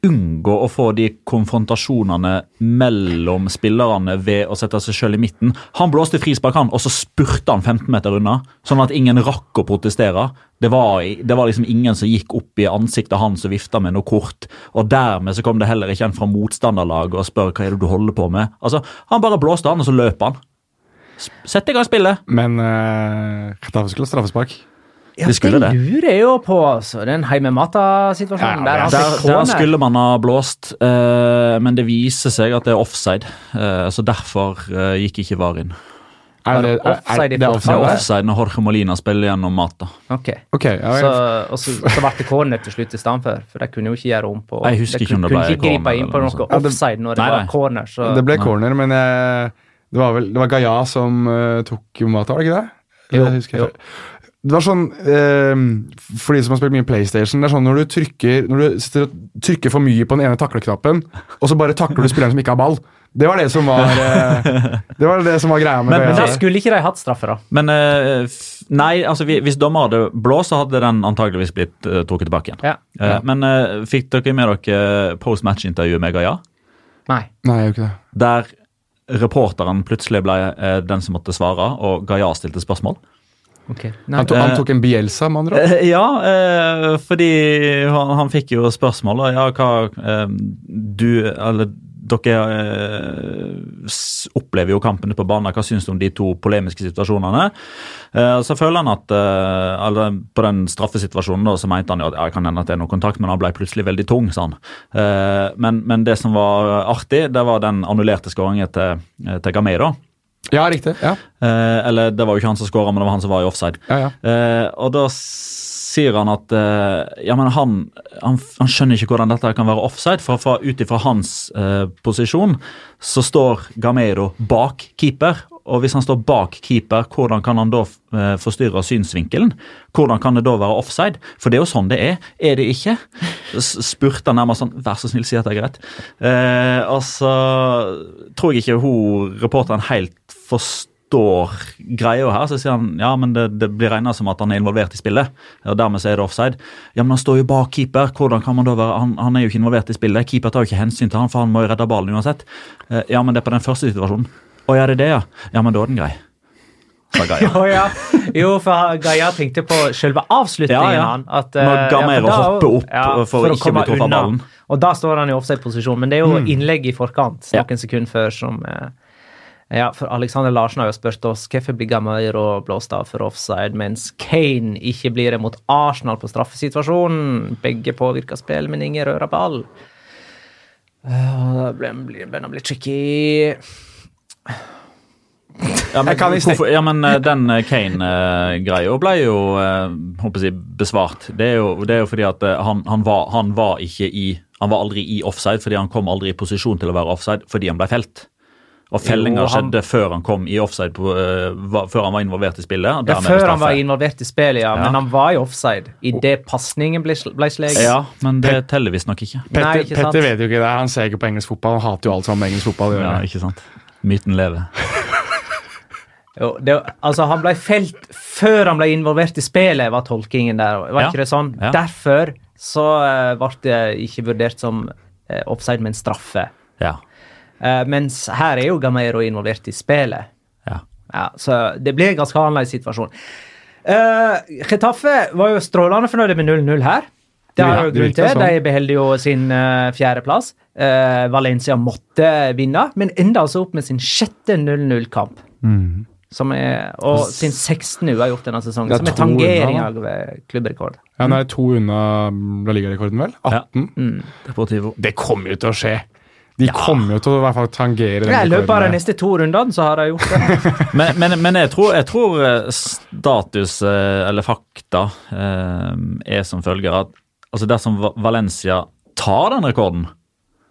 Speaker 4: unngå å få de konfrontasjonene mellom spillerne ved å sette seg selv i midten. Han blåste frispark, han, og så spurte han 15 meter unna, sånn at ingen rakk å protestere. Det var, det var liksom ingen som gikk opp i ansiktet hans og vifta med noe kort. Og dermed så kom det heller ikke en fra motstanderlaget og spør hva er det du holder på med. Altså, Han bare blåste han, og så løp han. Sett i gang spillet.
Speaker 3: Men uh, Getafe skulle ha straffespark.
Speaker 1: Ja,
Speaker 4: De skulle det.
Speaker 1: lurer jeg jo på, altså. Den heime-mata-situasjonen. der ja.
Speaker 4: Der,
Speaker 1: fikk
Speaker 4: der skulle man ha blåst, uh, men det viser seg at det er offside. Uh, så derfor uh, gikk ikke VAR inn.
Speaker 3: Er det, er,
Speaker 1: offside
Speaker 3: er, det er offside?
Speaker 4: er offside når Jorge Molina spiller gjennom Mata.
Speaker 1: Ok.
Speaker 3: okay ja,
Speaker 1: Så,
Speaker 3: ja.
Speaker 1: og så, så ble det corner til slutt i stedet for, de kunne jo ikke gjøre om på
Speaker 4: Jeg husker ikke om det
Speaker 1: kunne
Speaker 4: ble
Speaker 1: gripe
Speaker 4: corner
Speaker 1: inn på noe
Speaker 4: sånt.
Speaker 1: Offside når det
Speaker 4: Nei,
Speaker 1: var corner. Så
Speaker 3: Det ble corner, men jeg, det var vel det var Gaia som tok Mata, var det ikke det?
Speaker 1: Jo,
Speaker 3: Det husker jeg
Speaker 1: jo.
Speaker 3: Det var sånn eh, For de som har spilt mye PlayStation, det er sånn når du trykker Når du sitter og trykker for mye på den ene takleknappen, og så bare takler du spilleren som ikke har ball. Det var det som var eh, Det var det som var greia med
Speaker 4: Men-
Speaker 1: Men da skulle ikke de hatt straffe, da.
Speaker 4: Men eh, nei, altså hvis dommer hadde blåst, så hadde den antageligvis blitt uh, trukket tilbake igjen.
Speaker 1: Ja.
Speaker 4: Eh, Men eh, fikk dere med dere post match-intervjuet med Gaia?
Speaker 1: Nei.
Speaker 3: Nei, jeg ikke det.
Speaker 4: Der reporteren plutselig ble eh, den som måtte svare, og Gaia stilte spørsmål.
Speaker 1: Ok. Nei.
Speaker 3: Han, to, han tok en Bielsa, med andre ord.
Speaker 4: Eh, Ja, eh, fordi han, han fikk jo spørsmål. Ja, hva eh, Du, eller dere eh, opplever jo kampene på banen. Hva syns du om de to polemiske situasjonene? Eh, så føler han at eh, eller På den straffesituasjonen da, så mente han jo at ja, kan hende at det er noe kontakt, men han ble plutselig veldig tung, sa han. Eh, men, men det som var artig, det var den annullerte skåringen til, til Gameiro.
Speaker 3: Ja, riktig. Ja,
Speaker 4: Eh, eller det var jo ikke han som skåra, men det var han som var i offside.
Speaker 3: ja, ja.
Speaker 4: Eh, og da sier han at eh, ja, men han, han, han skjønner ikke hvordan dette kan være offside, for, for ut ifra hans eh, posisjon så står Gameiro bak keeper. Og hvis han står bak keeper, hvordan kan han da eh, forstyrre synsvinkelen? Hvordan kan det da være offside? For det er jo sånn det er. Er det ikke? Spurte han nærmest sånn Vær så snill, si at det er greit. Eh, altså tror jeg ikke hun reporteren helt forstår greia her. Så sier han ja, men det, det blir regna som at han er involvert i spillet. og Dermed så er det offside. Ja, men han står jo bak keeper. Hvordan kan man da være Han, han er jo ikke involvert i spillet. Keeper tar jo ikke hensyn til han, for han må jo redde ballen uansett. Eh, ja, men det er på den første situasjonen. Å ja, det er det, ja. Ja, men da er den grei.
Speaker 1: Å, ja. Jo, for Gaia tenkte på selve avslutningen.
Speaker 4: Ja, ja.
Speaker 1: han, At,
Speaker 4: Når
Speaker 1: Gamera
Speaker 4: ja,
Speaker 1: hoppe da-
Speaker 4: hopper opp for å ikke bli truffet av ballen.
Speaker 1: Og da står han i offside-posisjon, men det er jo innlegg i forkant,
Speaker 4: Ja.
Speaker 1: noen sekunder før, som eh, ja, for Alexander Larsen har jo spurt oss hvorfor blir Gameiro blåst av for offside, mens Kane ikke blir det mot Arsenal på straffesituasjonen. Begge påvirker spill, men ingen rører ball. Uh, det blir- blir- blir tricky.
Speaker 4: Ja, men,
Speaker 3: kan
Speaker 4: hvorfor, ja, men eh, den eh, Kane-greia ble jo eh, håper jeg, besvart. Det er, jo, det er jo fordi at eh, han, han, var, han var ikke i Han var aldri i offside fordi han kom aldri i posisjon til å være offside fordi han ble felt. Og fellinga skjedde før han kom i offside, på, uh, var, før han var involvert i spillet.
Speaker 1: Ja, før han var involvert i spillet, ja.
Speaker 4: Ja.
Speaker 1: Men han var i offside idet pasningen ble, ble sleget.
Speaker 4: Ja, men det teller visstnok ikke.
Speaker 3: Petter,
Speaker 1: Nei, ikke sant.
Speaker 3: Petter vet jo ikke det. Han ser ikke på engelsk fotball. Han hater jo alt som har med engelsk fotball å
Speaker 4: Ja, ikke sant? Myten lever.
Speaker 1: Jo, det, altså, han ble felt før han ble involvert i spillet, var tolkingen der. Var
Speaker 4: Ja.
Speaker 1: ikke det sånn?
Speaker 4: Ja.
Speaker 1: Derfor så eh, ble det ikke vurdert som uh, offside, men straffe.
Speaker 4: Ja.
Speaker 1: Uh, mens her er jo Gamero involvert i spillet.
Speaker 4: ja.
Speaker 1: Ja, så det blir en ganske annerledes situasjon. Uh, Getafe var jo strålende fornøyd med 0-0 her. Det har
Speaker 3: Ja,
Speaker 1: jo grunn til. De beholder jo sin uh, fjerdeplass. Uh, Valencia måtte vinne, men ender altså opp med sin sjette 0-0-kamp.
Speaker 3: Mm.
Speaker 1: Som er, og sin 16. uavgjort denne sesongen,
Speaker 3: er
Speaker 1: som er tangering
Speaker 3: unna,
Speaker 1: av eh, klubbrekord.
Speaker 3: Ja, Nå er det to unna La Liga-rekorden, vel? 18.
Speaker 4: Deportivo.
Speaker 3: Det kommer jo til å skje. De kommer jo til å i hvert fall tangere den
Speaker 1: rekorden. I løpet av de neste to rundene så har de gjort det.
Speaker 4: Men, men, men jeg, tror, jeg tror eh, status, eh, eller fakta, eh, er som følger at altså dersom Valencia tar den rekorden,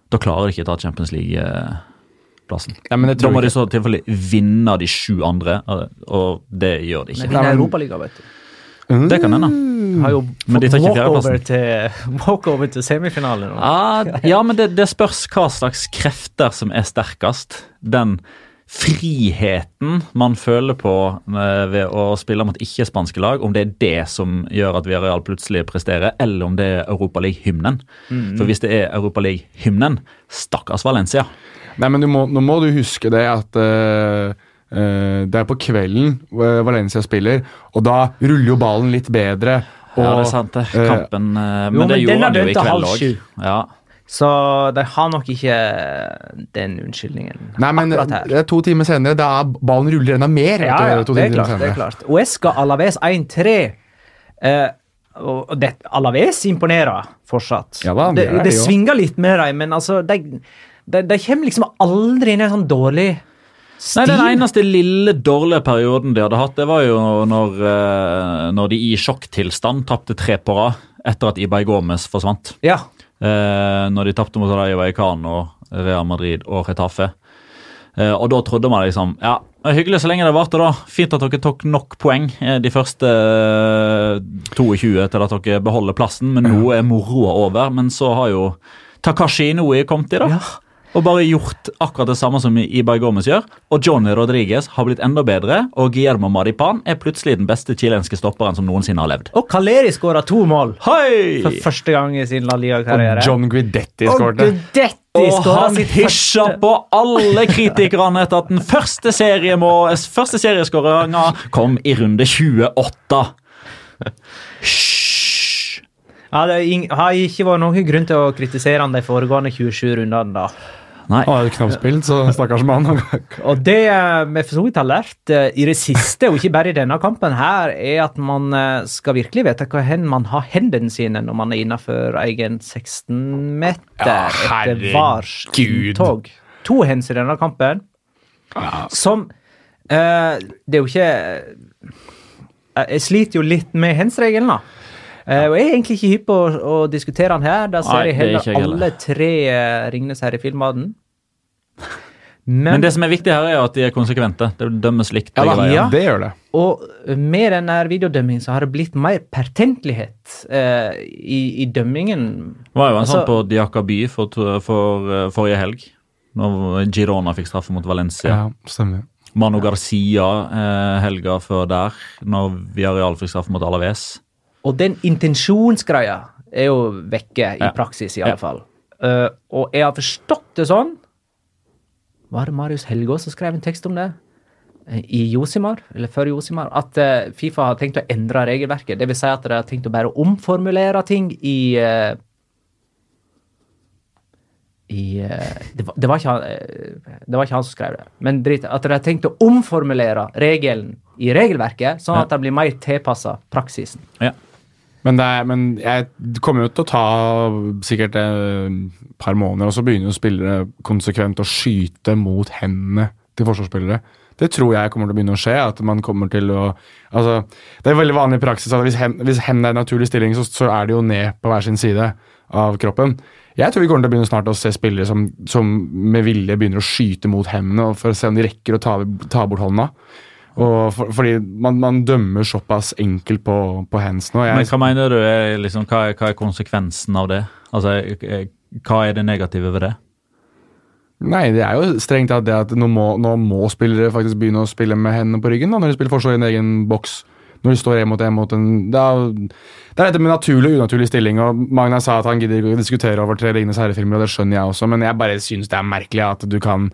Speaker 4: da klarer de ikke å ta Champions League-plassen.
Speaker 3: Ja,
Speaker 4: Da må de i så tilfelle vinne de sju andre, og- og det gjør de ikke.
Speaker 1: Men vinner Europaligaen, vet du.
Speaker 4: Det kan hende.
Speaker 1: Har jo
Speaker 4: Men de tar ikke
Speaker 1: walkover
Speaker 4: fjerdeplassen.
Speaker 1: til, walkover til semifinalen.
Speaker 4: Ah, ja, men det, det spørs hva slags krefter som er sterkest. Den friheten man føler på eh, ved å spille mot ikke-spanske lag, om det er det som gjør at Villarreal plutselig presterer, eller om det er Europaliga-hymnen. For hvis det er Europaliga-hymnen, stakkars Valencia.
Speaker 3: Nei, men du må, nå må du huske det at uh, uh, det er på kvelden Valencia spiller, og da ruller jo ballen litt bedre. Og,
Speaker 4: ja, det er sant, det. Kampen eh, Men
Speaker 1: Jo,
Speaker 4: det
Speaker 1: men
Speaker 4: gjorde han jo i kveld òg. Ja.
Speaker 1: Så de har nok ikke den unnskyldningen
Speaker 3: Nei, men det er to timer senere, da er ballen ruller enda mer.
Speaker 1: Ja, ja, det er klart. det er klart. Uesca Alaves 1-3. Eh, og det, Alaves imponerer fortsatt.
Speaker 3: Ja da,
Speaker 1: det,
Speaker 3: det
Speaker 1: det svinger litt med dem, men altså de, de, de kommer liksom aldri inn i en sånn dårlig stil.
Speaker 4: Nei, Den eneste lille dårlige perioden de hadde hatt, det var jo når, eh, når de i sjokktilstand tapte tre på rad etter at Ibay Gomez forsvant.
Speaker 1: Ja.
Speaker 4: Eh, når de tapte mot Rayo Vallecano, Real Madrid og Retafe. Eh, og da trodde man liksom Ja, hyggelig så lenge det varte, da. Fint at dere tok nok poeng eh, de første eh, 22 til at dere beholder plassen, men nå er moroa over. Men så har jo Takashi Inoue kommet i, da.
Speaker 1: Ja.
Speaker 4: Og bare gjort akkurat det samme som Ibai Gomez gjør. Og Johnny Rodriguez har blitt enda bedre, og Guillermo Maripan er plutselig den beste chilenske stopperen som noensinne har levd.
Speaker 1: Og Caleri skåra to mål
Speaker 4: Hei!
Speaker 1: for første gang i sin La Liga-karriere.
Speaker 3: Og John Guidetti.
Speaker 1: Gudetti
Speaker 4: Og han
Speaker 1: sitt
Speaker 4: hysja på alle kritikerne etter at den første, første serieskåringa kom i runde 28. Hysj!
Speaker 1: ja, Det har ikke vært noen grunn til å kritisere han de foregående 27 rundene. da.
Speaker 4: Nei.
Speaker 3: Han har jo knapt spilt, så stakkars mann.
Speaker 1: Og det vi for så vidt har lært i det siste, og ikke bare i denne kampen, her, er at man eh, skal virkelig vite hva hen man har hendene sine når man er innenfor egen 16-meter
Speaker 3: Ja,
Speaker 1: etter VARs inntog. To hens i denne kampen, som uh, Det er jo ikke eh, Jeg sliter jo litt med hands-regelen, da. Og jeg er egentlig ikke hypp på å, å diskutere den her. Da ser
Speaker 4: Nei,
Speaker 1: jeg
Speaker 4: er
Speaker 1: heller alle tre Ringnes her i filmbaden.
Speaker 4: Men det som er viktig her, er at de er konsekvente. Det dømmes likt.
Speaker 3: Ja, da.
Speaker 1: Ja.
Speaker 3: det gjør det.
Speaker 1: Og med denne videodømmingen så har det blitt mer pertentlighet eh, i, i dømmingen.
Speaker 4: Det var jo en
Speaker 1: Altså-
Speaker 4: sånn på Diakaby for, to- for eh, forrige helg. Når Girona fikk straffe mot Valencia.
Speaker 3: Ja, stemmer.
Speaker 4: Mano Garcia eh, helga før der, når Villarreal fikk straffe mot Alaves.
Speaker 1: Og den intensjonsgreia er jo vekke i
Speaker 4: Ja.
Speaker 1: praksis, i
Speaker 4: Ja.
Speaker 1: alle fall. Uh, og jeg har forstått det sånn Var det Marius Helgaas som skrev en tekst om det? Eh, I Josimar, eller før Josimar, at eh, Fifa har tenkt å endre regelverket. Det vil si at de har tenkt å bare omformulere ting i eh, i det, var, det, var han, det var ikke han som skrev det, men drit, at de har tenkt å omformulere regelen i regelverket, sånn at det blir mer tilpassa praksisen.
Speaker 4: Ja.
Speaker 3: Men, er, men jeg kommer jo til å ta sikkert et par måneder, og så begynner jo spillere konsekvent å skyte mot hendene til forsvarsspillere. Det tror jeg kommer til å begynne å skje. at man kommer til å, altså, Det er veldig vanlig praksis at hvis hen- hvis hendene er i naturlig stilling, så, så er det jo ned på hver sin side av kroppen. Jeg tror vi kommer til å begynne snart å se spillere som, som med vilje begynner å skyte mot hendene for å se om de rekker å ta, ta bort hånda. For, fordi man, man dømmer såpass enkelt på, på hands nå.
Speaker 4: Men hva mener du er, liksom, hva, er, hva er konsekvensen av det? Altså, eh, Hva er det negative ved det?
Speaker 3: nei, det er jo strengt tatt det at nå må, nå må spillere faktisk begynne å spille med hendene på ryggen da, når de spiller forsvar i en egen boks. Når de står én mot én mot en det er, det er dette med naturlig og unaturlig stilling. og Magna sa at han gidder ikke å diskutere over tre Ringenes herre-filmer, og det skjønner jeg også, men jeg bare synes det er merkelig at du kan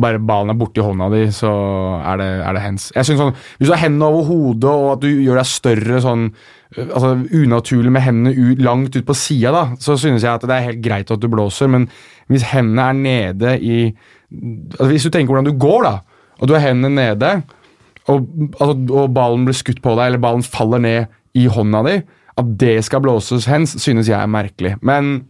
Speaker 3: bare ballen er borti hånda di, så er det, er det hands. Jeg synes sånn, Hvis du har hendene over hodet og at du gjør deg større sånn øh, altså unaturlig med hendene ut, langt ut på sida, da, så synes jeg at det er helt greit at du blåser, men hvis hendene er nede i altså Hvis du tenker hvordan du går, da, og du har hendene nede, og, altså, og ballen blir skutt på deg, eller ballen faller ned i hånda di, at det skal blåses hands, synes jeg er merkelig. Men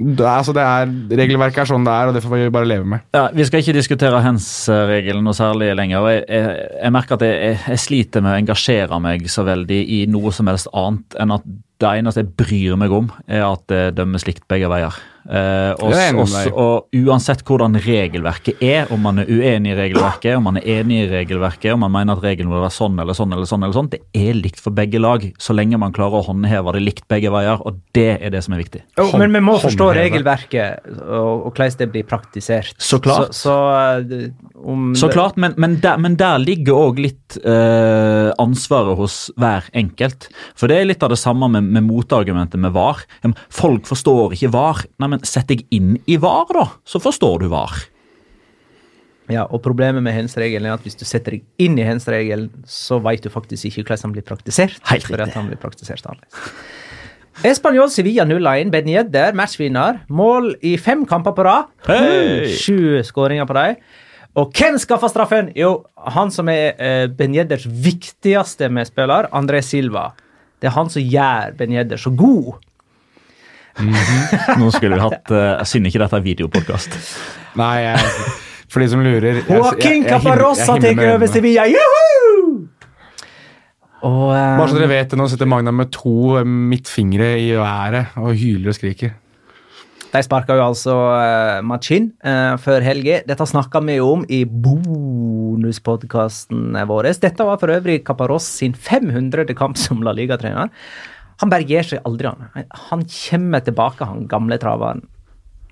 Speaker 3: det altså, det er, regelverket er sånn det er, og det får vi bare leve med.
Speaker 4: Ja, Vi skal ikke diskutere hands-regelen noe særlig lenger. Jeg, jeg, jeg merker at jeg, jeg sliter med å engasjere meg så veldig i noe som helst annet enn at det eneste jeg bryr meg om, er at det dømmes likt begge veier. Eh, og, også, og uansett hvordan regelverket er, om man er uenig i regelverket, om man er enig i regelverket, om man mener at regelen må være sånn eller sånn eller sånn, eller sånn, det er likt for begge lag, så lenge man klarer å håndheve det likt begge veier, og det er det som er viktig.
Speaker 1: Hånd, men vi må forstå
Speaker 3: håndheve.
Speaker 1: regelverket og, og hvordan det blir praktisert.
Speaker 4: Så klart.
Speaker 1: Så, så, om
Speaker 4: Så klart, men, men, der, men der ligger òg litt eh, ansvaret hos hver enkelt. For det er litt av det samme med, med motargumentet med VAR. Folk forstår ikke VAR. Nei, men sett deg inn i VAR, da, så forstår du VAR.
Speaker 1: Ja, og Problemet med hens-regelen er at hvis du setter deg inn i hens-regelen, så vet du faktisk ikke hvordan han blir praktisert.
Speaker 4: Helt riktig.
Speaker 1: at han blir praktisert annerledes. Español Sevilla 0-1. Ben Yedder, matchvinner. Mål i fem kamper på rad.
Speaker 4: Hei!
Speaker 1: Sju skåringer på dem. Og hvem skaffa straffen? Jo, han som er eh, Ben Yedders viktigste medspiller, André Silva. Det er han som gjør Ben Yedder så god.
Speaker 4: Nå skulle vi hatt uh, Synd ikke dette er videopodkast.
Speaker 3: Nei, jeg, for de som lurer jeg-
Speaker 1: Joaquin
Speaker 3: himler
Speaker 1: tar over. Sevilla. Juhu! Og, um,
Speaker 3: Bare så dere vet det, Nå sitter Magna med to eh, midtfingre i været og hyler og skriker.
Speaker 1: De sparka jo altså uh, Machin uh, før helga. Dette snakka vi jo om i bonuspodkasten vår. Dette var for øvrig Caparros sin 500. kamp som La Liga-trener. Han bare gir seg aldri, han. Han kommer tilbake, han gamle traveren.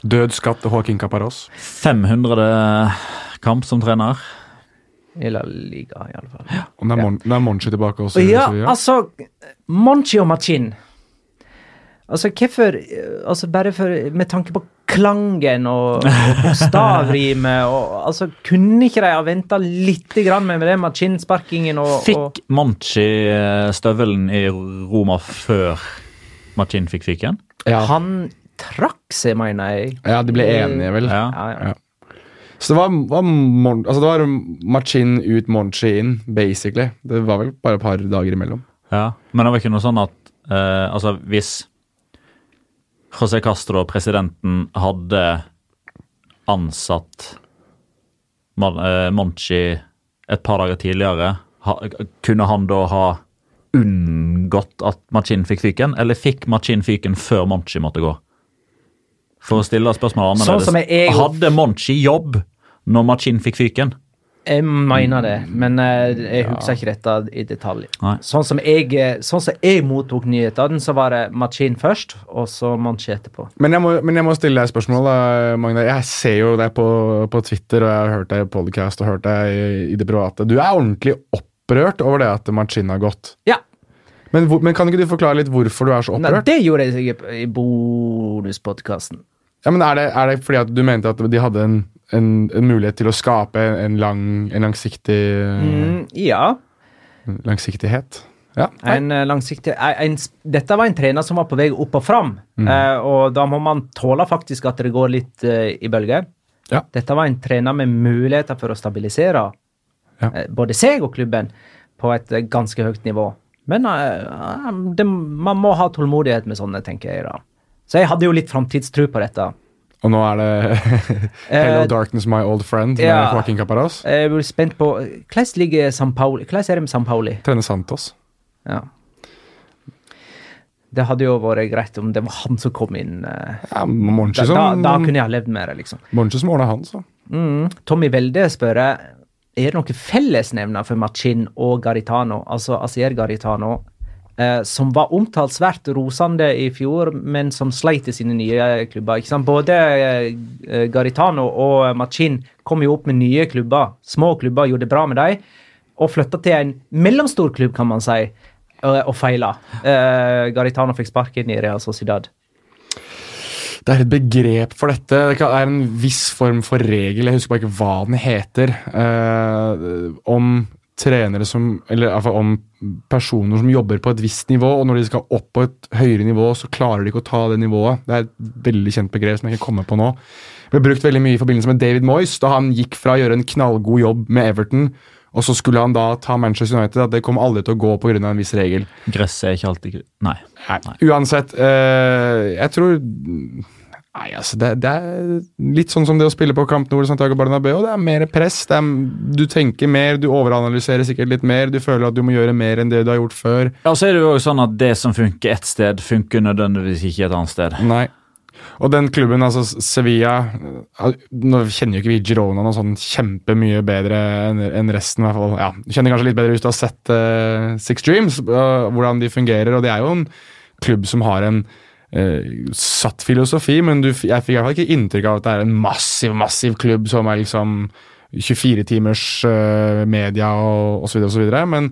Speaker 3: Død skatt til Joaquin Caparros.
Speaker 4: 500 kamp som trener.
Speaker 1: I La Liga, i alle fall.
Speaker 3: Nå det er, er Monchi tilbake også.
Speaker 1: Ja,
Speaker 3: så
Speaker 1: altså Monchi og Machin. Altså, hvorfor altså Bare for, med tanke på klangen og, og bokstavrimet og altså, Kunne ikke de ha venta litt grann med det Machin-sparkingen og, og
Speaker 4: Fikk Monchi eh, støvelen i Roma før Machin fikk fiken?
Speaker 3: ja.
Speaker 1: Han trakk seg, mener jeg.
Speaker 3: ja, de ble enige, vel.
Speaker 4: Ja.
Speaker 1: Ja, ja.
Speaker 3: Ja. Så det var, var, Mon altså det var Machin ut, Monchi inn, basically. Det var vel bare et par dager imellom.
Speaker 4: Ja, Men det var ikke noe sånn at uh, altså hvis José Castro, presidenten, hadde ansatt eh, Monchi et par dager tidligere, kunne han da ha unngått at Machin fikk fyken, eller fikk Machin fyken før Monchi måtte gå? For å stille spørsmålet
Speaker 1: Sånn
Speaker 4: annerledes.
Speaker 1: som jeg
Speaker 4: Hadde Monchi jobb når Machin fikk fyken?
Speaker 1: Jeg mener det, men eh, jeg husker ikke dette i detalj. Sånn som jeg, eh, sånn som jeg mottok nyhetene, så var det Machin først, og så Monchi etterpå.
Speaker 3: Men jeg, må, men jeg må stille deg et spørsmål, da, Magne. Jeg ser jo deg på, på Twitter, og jeg har hørt deg i podcast og hørt deg i, i det private. Du er ordentlig opprørt over det at Machin har gått.
Speaker 1: Ja,
Speaker 3: Men, men kan ikke du forklare litt hvorfor du er så opprørt?
Speaker 1: Nei, det gjorde jeg sikkert i bonuspodkasten.
Speaker 3: Ja, men er det, er det fordi at du mente at de hadde en, en, en mulighet til å skape en, lang, en langsiktig
Speaker 1: Mm, ja.
Speaker 3: langsiktighet? Ja.
Speaker 1: En eh, langsiktig en, Dette var en trener som var på vei opp og fram, eh, og da må man tåle faktisk at det går litt eh, i bølger.
Speaker 3: Ja.
Speaker 1: Dette var en trener med muligheter for å stabilisere
Speaker 3: Ja.
Speaker 1: eh, både seg og klubben på et eh, ganske høyt nivå. Men eh, det, man må ha tålmodighet med sånne, tenker jeg. da. Så jeg hadde jo litt framtidstro på dette.
Speaker 3: Og nå er det Hello
Speaker 1: Eh,
Speaker 3: Darkness My Old Friend med
Speaker 1: ja.
Speaker 3: Joaquin Caparaz.
Speaker 1: Jeg blir spent på Hvordan ligger San Pauli? Hvordan er det med San Pauli?
Speaker 3: Trener Santos.
Speaker 1: Ja. Det hadde jo vært greit om det var han som kom inn. eh,
Speaker 3: Ja,
Speaker 1: Da, da,
Speaker 3: som,
Speaker 1: da kunne jeg ha levd med det, liksom.
Speaker 3: Monchi som ordna han, så.
Speaker 1: Mm. Tommy Welde spør er det noen fellesnevner for Machin og Garitano, altså Asier Garitano, eh, som var omtalt svært rosende i fjor, men som sleit i sine nye klubber. Både eh, Garitano og Machin kom jo opp med nye klubber. Små klubber gjorde det bra med dem, og flytta til en mellomstor klubb, kan man si, og, og feila. Eh, Garitano fikk sparken i Real Sociedad.
Speaker 3: Det er et begrep for dette. Det er en viss form for regel, jeg husker bare ikke hva den heter, eh, om trenere som Eller iallfall om personer som jobber på et visst nivå, og når de skal opp på et høyere nivå, så klarer de ikke å ta det nivået. Det er et veldig kjent begrep som jeg ikke kommer på nå. Det ble brukt veldig mye i forbindelse med David Moyes, da han gikk fra å gjøre en knallgod jobb med Everton, og så skulle han da ta Manchester United. At det kom aldri til å gå pga. en viss regel.
Speaker 4: Gresset er ikke alltid Nei.
Speaker 3: Nei. Uansett, eh, jeg tror Nei, altså, det, det er litt sånn som det å spille på Camp Nord Santiago Bernabeu. Det er mer press. Det er, du tenker mer, du overanalyserer sikkert litt mer. Du føler at du må gjøre mer enn det du har gjort før.
Speaker 4: Ja, så er det jo også sånn at det som funker ett sted, funker nødvendigvis ikke et annet sted.
Speaker 3: Nei. Og den klubben, altså Sevilla Nå kjenner jo ikke vi Girona noe sånn kjempemye bedre enn resten. i hvert fall. Ja, du kjenner kanskje litt bedre hvis du har sett uh, Six Dreams, uh, hvordan de fungerer. Og det er jo en klubb som har en eh, satt filosofi, men du, jeg fikk i hvert fall ikke inntrykk av at det er en massiv, massiv klubb som er liksom 24 timers eh, media og osv. osv. Men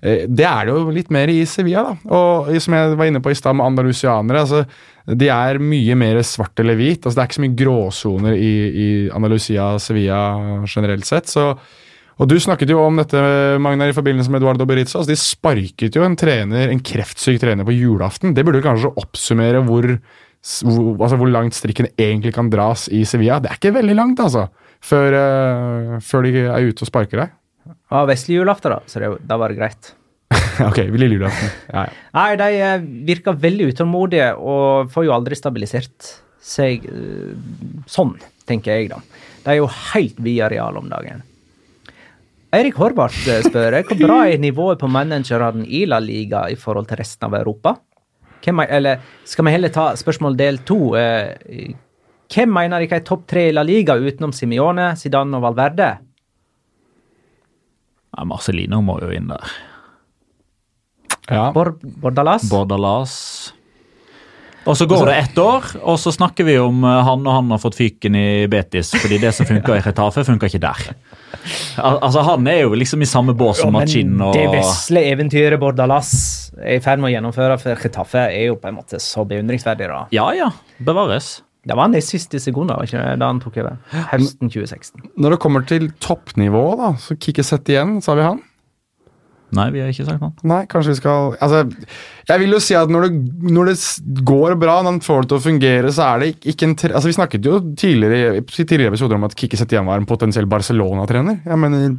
Speaker 3: eh, det er det jo litt mer i Sevilla, da. Og som jeg var inne på i stad med andalusianere. altså de er mye mer svart eller hvit. altså Det er ikke så mye gråsoner i, i Andalusia Sevilla generelt sett. så og Du snakket jo om dette Magnar, i forbindelse med Eduardo Beritza. Altså, de sparket jo en trener, en kreftsyk trener på julaften. Det burde kanskje oppsummere hvor, hvor, altså hvor langt strikken egentlig kan dras i Sevilla. Det er ikke veldig langt, altså, før, uh, før de er ute og sparker deg.
Speaker 1: Ja, vesle julaften, da, så det, da var det greit.
Speaker 3: ok, lille julaften. Ja, ja.
Speaker 1: Nei, de eh, virker veldig utålmodige og får jo aldri stabilisert seg eh, sånn, tenker jeg, da. De er jo helt via real om dagen. Eirik Horvath eh, spør hvor bra er nivået på managerne i La Liga i forhold til resten av Europa? Hvem, er- eller skal vi heller ta spørsmål del to? Eh, hvem mener dere er topp tre i La Liga utenom Simione, Zidane og Valverde?
Speaker 4: Ja, Marcelino må jo inn der.
Speaker 3: ja.
Speaker 1: Bordalas?
Speaker 4: Bordalas. Og så går det ett år, og så snakker vi om eh, han og han har fått fyken i Betis, fordi det som funka i Retafe, funka ikke der. Al altså, Han er jo liksom i samme bås som Machin og
Speaker 1: Det vesle eventyret Bordalas er i ferd med å gjennomføre for Getafe, er jo på en måte så beundringsverdig. da.
Speaker 4: Ja ja, bevares.
Speaker 1: Det var han i siste ikke da han tok over? Høsten 2016.
Speaker 3: Når det kommer til toppnivå, da, så Kikki Sett igjen, sa vi han?
Speaker 4: Nei, vi har ikke sagt noe.
Speaker 3: Nei, kanskje vi skal Altså, jeg vil jo si at når det, når det går bra, når han får det til å fungere, så er det ikke, en. Altså, Vi snakket jo tidligere i tidligere episoder om at Kikki Setien var en potensiell Barcelona-trener. Jeg mener,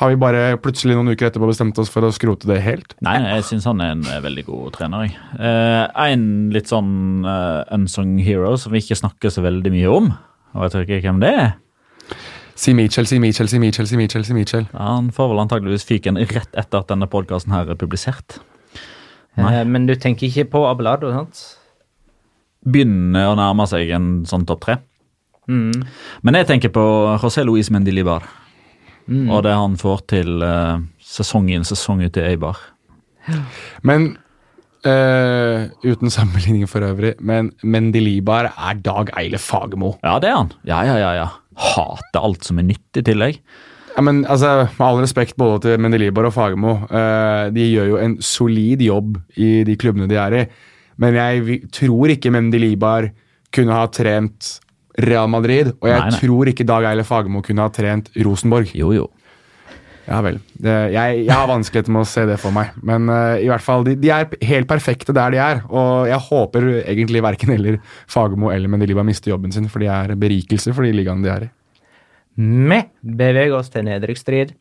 Speaker 3: Har vi bare plutselig noen uker etterpå bestemt oss for å skrote det helt?
Speaker 4: Nei, jeg syns han er en eh, veldig god trener. jeg. Eh, en litt sånn uh, unsung hero som vi ikke snakker så veldig mye om. Og jeg tror ikke hvem det er.
Speaker 3: Si Mitchell, si Mitchell, si Mitchell, si Mitchell. si Mitchell.
Speaker 4: Ja, Han får vel antageligvis fyken rett etter at denne podkasten her er publisert. Nei.
Speaker 1: Eh, Men du tenker ikke på Abelardo, sant?
Speaker 4: Begynner å nærme seg en sånn topp tre.
Speaker 1: Mm.
Speaker 4: Men jeg tenker på José Luis Mendilibar.
Speaker 1: Mm.
Speaker 4: Og det han får til eh, sesong inn, sesong ut i Eibar.
Speaker 3: Men eh, Uten sammenligning for øvrig, men Mendelibar er Dag Eile Fagermo.
Speaker 4: Ja, det er han. Ja, ja, ja. ja. Hater alt som er nytt i tillegg.
Speaker 3: Ja, men altså, Med all respekt både til Mendelibar og Fagermo, Uh, de gjør jo en solid jobb i de klubbene de er i. Men jeg tror ikke Mendelibar kunne ha trent Real Madrid, og jeg
Speaker 4: Nei, nei.
Speaker 3: tror ikke Dag Eile Fagermo kunne ha trent Rosenborg.
Speaker 4: Jo, jo.
Speaker 3: Ja vel. Jeg, jeg har vanskeligheter med å se det for meg. Men uh, i hvert fall, de, de er helt perfekte der de er. Og jeg håper egentlig verken eller Fagermo eller Mendeliba mister jobben sin, for de er berikelse for de ligaene de er i.
Speaker 1: Vi beveger oss til nedrykksstrid.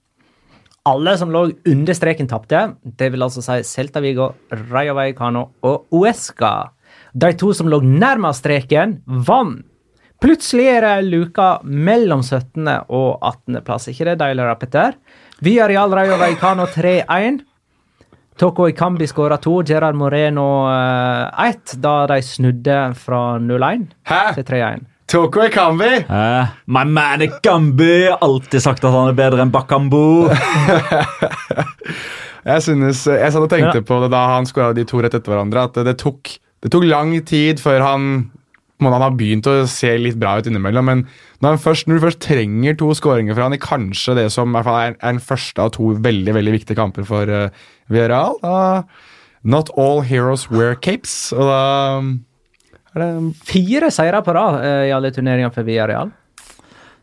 Speaker 1: Alle som lå under streken, tapte. Det vil altså si Celta Vigo, Rayo Vallecano og Uesca. De to som lå nærmest streken, vant. Plutselig er det luka mellom 17. og 18. plass. ikke det deilig, Petter? Via Real Rayo Vallecano 3-1. Toko Ikambi skåra to, Gerard Moreno eh, ett, da de snudde fra 0-1 til 3-1.
Speaker 3: Toko Ikambi!
Speaker 4: Uh, my man Ikambi! Alltid sagt at han er bedre enn Bakambu.
Speaker 3: Jeg synes, jeg satt og tenkte på det da han skåra de to rett etter hverandre, at det tok, det tok lang tid før han måte, han har begynt å se litt bra ut innimellom. Men når, han først, når du først trenger to skåringer fra han i kanskje det som i hvert fall er, er den første av to veldig veldig viktige kamper for uh, Villarreal da, Not all heroes wear capes. Og da er det
Speaker 1: Fire seire på rad uh, i alle turneringer for Villarreal.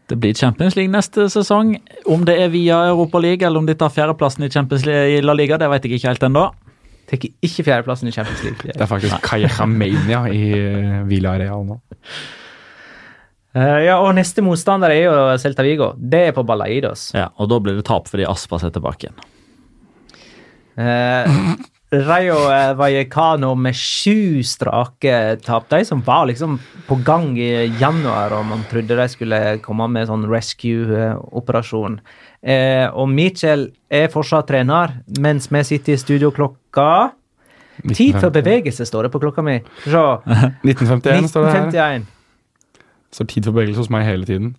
Speaker 4: Det blir Champions League neste sesong. Om det er via Europa League eller om de tar fjerdeplassen i Champions League i La Liga, det vet jeg ikke helt ennå.
Speaker 1: Tar ikke fjerdeplassen i Champions League.
Speaker 3: Det er faktisk Kajamania i Villareal nå.
Speaker 1: Uh, ja, og neste motstander er jo Celta Vigo. Det er på Balaidos.
Speaker 4: Ja, og da blir det tap fordi Aspas er tilbake igjen.
Speaker 1: Uh, Rayo eh, Vallecano med sju strake tap. De som var liksom på gang i januar, og man trodde de skulle komme med sånn rescue-operasjon. Uh, og Mitchell er fortsatt trener, mens vi sitter i studio klokka Tid for bevegelse, står det på klokka mi. Se.
Speaker 3: 1951 står det her.
Speaker 1: 1951.
Speaker 3: står tid for bevegelse hos meg hele tiden.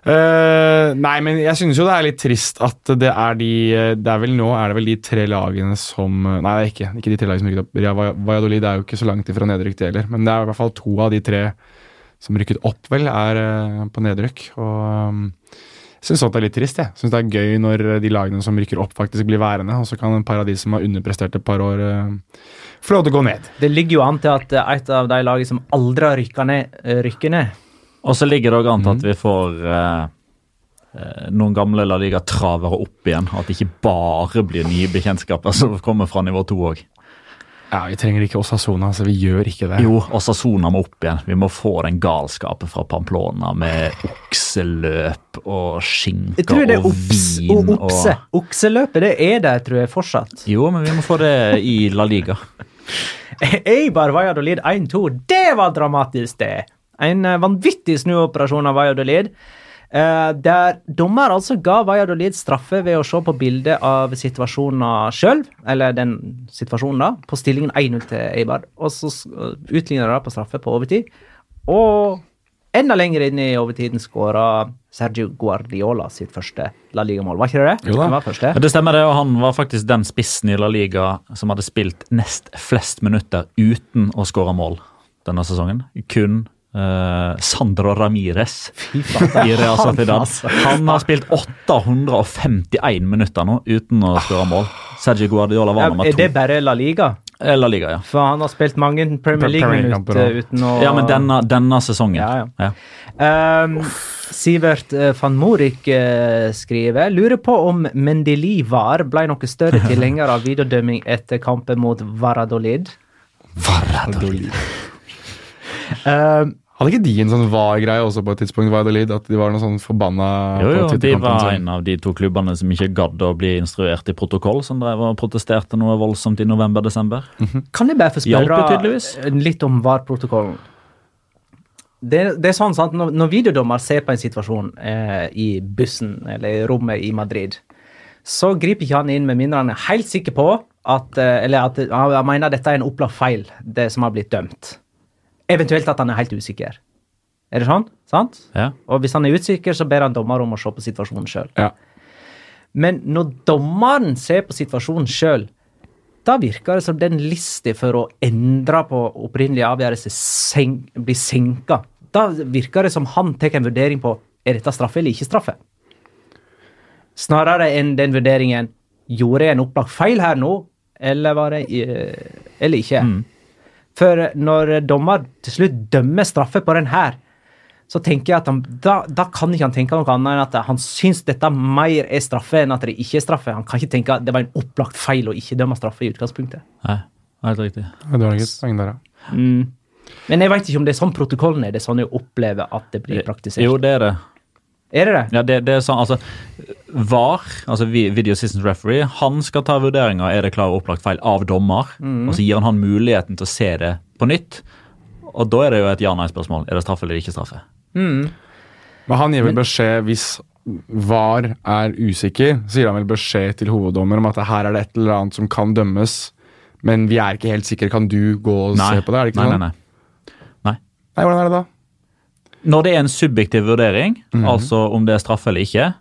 Speaker 3: Uh, nei, men jeg synes jo det er litt trist at det er de Det er vel nå er det vel de tre lagene som Nei, det er ikke, ikke de tre lagene som rykket opp. Real Valladolid er jo ikke så langt ifra nedrykk, det heller. Men det er i hvert fall to av de tre som rykket opp, vel, er eh, på nedrykk. Og um, syns sånt er litt trist. Jeg synes det er gøy når de lagene som rykker opp, faktisk blir værende. Og så kan en par av de som har underprestert et par år, uh, få lov til å gå ned.
Speaker 1: Det ligger jo an til at eh, et av de lagene som aldri har rykka ned, eh, rykker ned.
Speaker 4: Og så ligger det òg an til at vi får eh, eh, noen gamle La Liga-travere opp igjen. At det ikke bare blir nye bekjentskaper som kommer fra nivå to òg.
Speaker 3: Ja, Vi trenger ikke Osasona, så vi gjør ikke det.
Speaker 4: Jo, Osasona må opp igjen. Vi må få den galskapen fra Pamplona med okseløp og skinker
Speaker 1: Jeg tror det er
Speaker 4: og
Speaker 1: ops,
Speaker 4: vin
Speaker 1: og okse. Okseløpet det er der, tror jeg, fortsatt.
Speaker 4: Jo, men vi må få det i La Liga.
Speaker 1: Eibar Valladolid 1-2, det var dramatisk, det! En eh, vanvittig snuoperasjon av Valladolid. Eh, der dommer altså ga Valladolid straffe ved å se på bildet av situasjonen sjøl, eller den situasjonen, da, på stillingen 1-0 til Eibar. Og så uh, utligna det på straffe på overtid. Og enda lenger inn i overtiden skåra Sergio Guardiola sitt første La Liga-mål. Var ikke det det?
Speaker 3: Jo da.
Speaker 1: Det
Speaker 4: stemmer, det, og han var faktisk den spissen i La Liga som hadde spilt nest flest minutter uten å skåre mål denne sesongen. Kun eh, Sandro Ramires i Real
Speaker 1: han,
Speaker 4: Sociedad.
Speaker 1: altså.
Speaker 4: Han har spilt 851 minutter nå uten å skåre mål. Sergio Guardiola var nummer to.
Speaker 1: er det bare La Liga?
Speaker 4: Eh, La Liga, ja.
Speaker 1: For han har spilt mange Premier
Speaker 3: Premier
Speaker 1: League-minutter uten å
Speaker 4: Ja, men denne, denne sesongen.
Speaker 1: Ja, ja.
Speaker 4: Ja.
Speaker 1: Um, Sivert eh, van Morik skriver Lurer på om Mendeli Var ble noe større tilhenger av videodømming etter kampen mot Varadolid.
Speaker 3: Valladolid.
Speaker 1: Um,
Speaker 3: Hadde ikke de en sånn var-greie også på et tidspunkt? Valladolid, At de var noe sånn forbanna
Speaker 4: Jo,
Speaker 3: på
Speaker 4: jo, de var
Speaker 3: sin?
Speaker 4: en av de to klubbene som ikke gadd å bli instruert i protokoll, som drev og protesterte noe voldsomt i november-desember.
Speaker 1: kan jeg bare få spørre eh, litt om VAR-protokollen? Det, det er sånn sant, når, når videodommer ser på en situasjon eh, i bussen eller i rommet i Madrid, så griper ikke han inn med mindre han er helt sikker på at eh, Eller at han mener dette er en opplagt feil, det som har blitt dømt. Eventuelt at han er helt usikker. Er det sånn? Sant?
Speaker 4: Ja.
Speaker 1: Og hvis han er usikker, så ber han dommer om å se på situasjonen sjøl.
Speaker 3: Ja.
Speaker 1: Men når dommeren ser på situasjonen sjøl, da virker det som den lista for å endre på opprinnelig avgjørelse sen blir senka. Da virker det som han tar en vurdering på er dette straffe eller ikke straffe. Snarere enn den vurderingen gjorde jeg en opplagt feil her nå, eller var det eh, eller ikke. For når dommer til slutt dømmer straffe på den her, så tenker jeg at han, da, da kan ikke han tenke noe annet enn at han syns dette mer er straffe enn at det ikke er straffe. Han kan ikke tenke at det var en opplagt feil å ikke dømme straffe i utgangspunktet.
Speaker 4: Nei, helt riktig.
Speaker 3: Det er helt poeng der, ja.
Speaker 1: Men jeg vet ikke om det er sånn protokollen er. Det er sånn jeg opplever at det blir praktisert.
Speaker 4: Jo, det er det.
Speaker 1: Er det det?
Speaker 4: Ja, det, det er sånn, altså VAR, altså Video Assistant Referee, han skal ta vurderinger er det klar og opplagt feil av dommer. Og så gir han han muligheten til å se det på nytt. Og da er det jo et ja-nei-spørsmål. Er det straffe eller ikke straffe?
Speaker 3: Men han gir vel beskjed hvis VAR er usikker, så gir han vel beskjed til hoveddommer om at her er det et eller annet som kan dømmes, men vi er ikke helt sikre. Kan du gå og se på det? Er det ikke
Speaker 4: nei,
Speaker 3: sånn?
Speaker 4: nei, nei.
Speaker 3: Nei, hvordan er det da?
Speaker 4: Når det er en subjektiv vurdering,
Speaker 3: Mhm.
Speaker 4: altså om det er straffe eller ikke,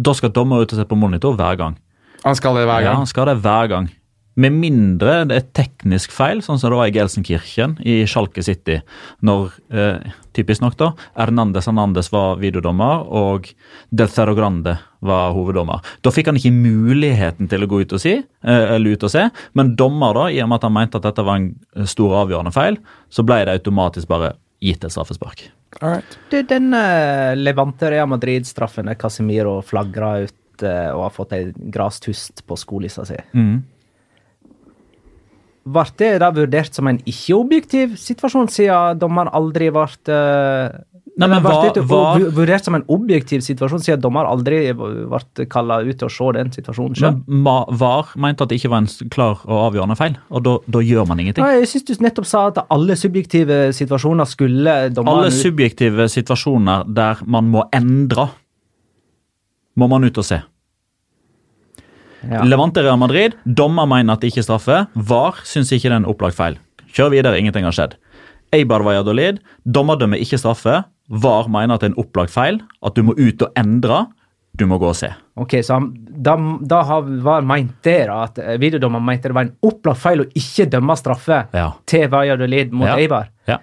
Speaker 4: da skal dommer ut og se på monitor hver gang.
Speaker 3: Han skal det hver gang?
Speaker 4: Ja, han skal det hver gang. Med mindre det er teknisk feil, sånn som det var i Gelsenkirchen i Schalke City. Når, eh, typisk nok da, Hernandez Hernandez var videodommer og Del Cerro Grande var hoveddommer. Da fikk han ikke muligheten til å gå ut og, si, eh, ut og se, men dommer, da, i og med at han mente at dette var en stor avgjørende feil, så ble det automatisk bare gitt et straffespark.
Speaker 1: Du, den uh, Levante Rea Madrid-straffen er Casemiro flagra ut uh, og har fått ei grastust på skolissa si.
Speaker 4: Mm.
Speaker 1: Ble det da vurdert som en ikke-objektiv situasjon, siden dommeren aldri ble uh,
Speaker 4: Nei, men hva- hva-
Speaker 1: vurdert som en objektiv situasjon, siden dommer aldri ble kalla ut til å se den situasjonen selv.
Speaker 4: Men VAR mente at det ikke var en klar og avgjørende feil, og da, da gjør man ingenting.
Speaker 1: Nei, Jeg syns du nettopp sa at alle subjektive situasjoner skulle dommeren
Speaker 4: Alle subjektive situasjoner der man må endre, må man ut og se.
Speaker 1: ja.
Speaker 4: Levante Real Madrid, dommer mener at det ikke er straffe. VAR syns ikke det er en opplagt feil. Kjør videre, ingenting har skjedd. Eibar Valladolid, dommer dømmer ikke straffe. VAR mener at det er en opplagt feil, at du må ut og endre. Du må gå og se.
Speaker 1: Ok, så han, da, da har var meint det, da, at eh, videodommeren mente det var en opplagt feil å ikke dømme straffe
Speaker 4: Ja.
Speaker 1: til Valladolid mot
Speaker 4: Ja.
Speaker 1: Eibar.
Speaker 4: Ja.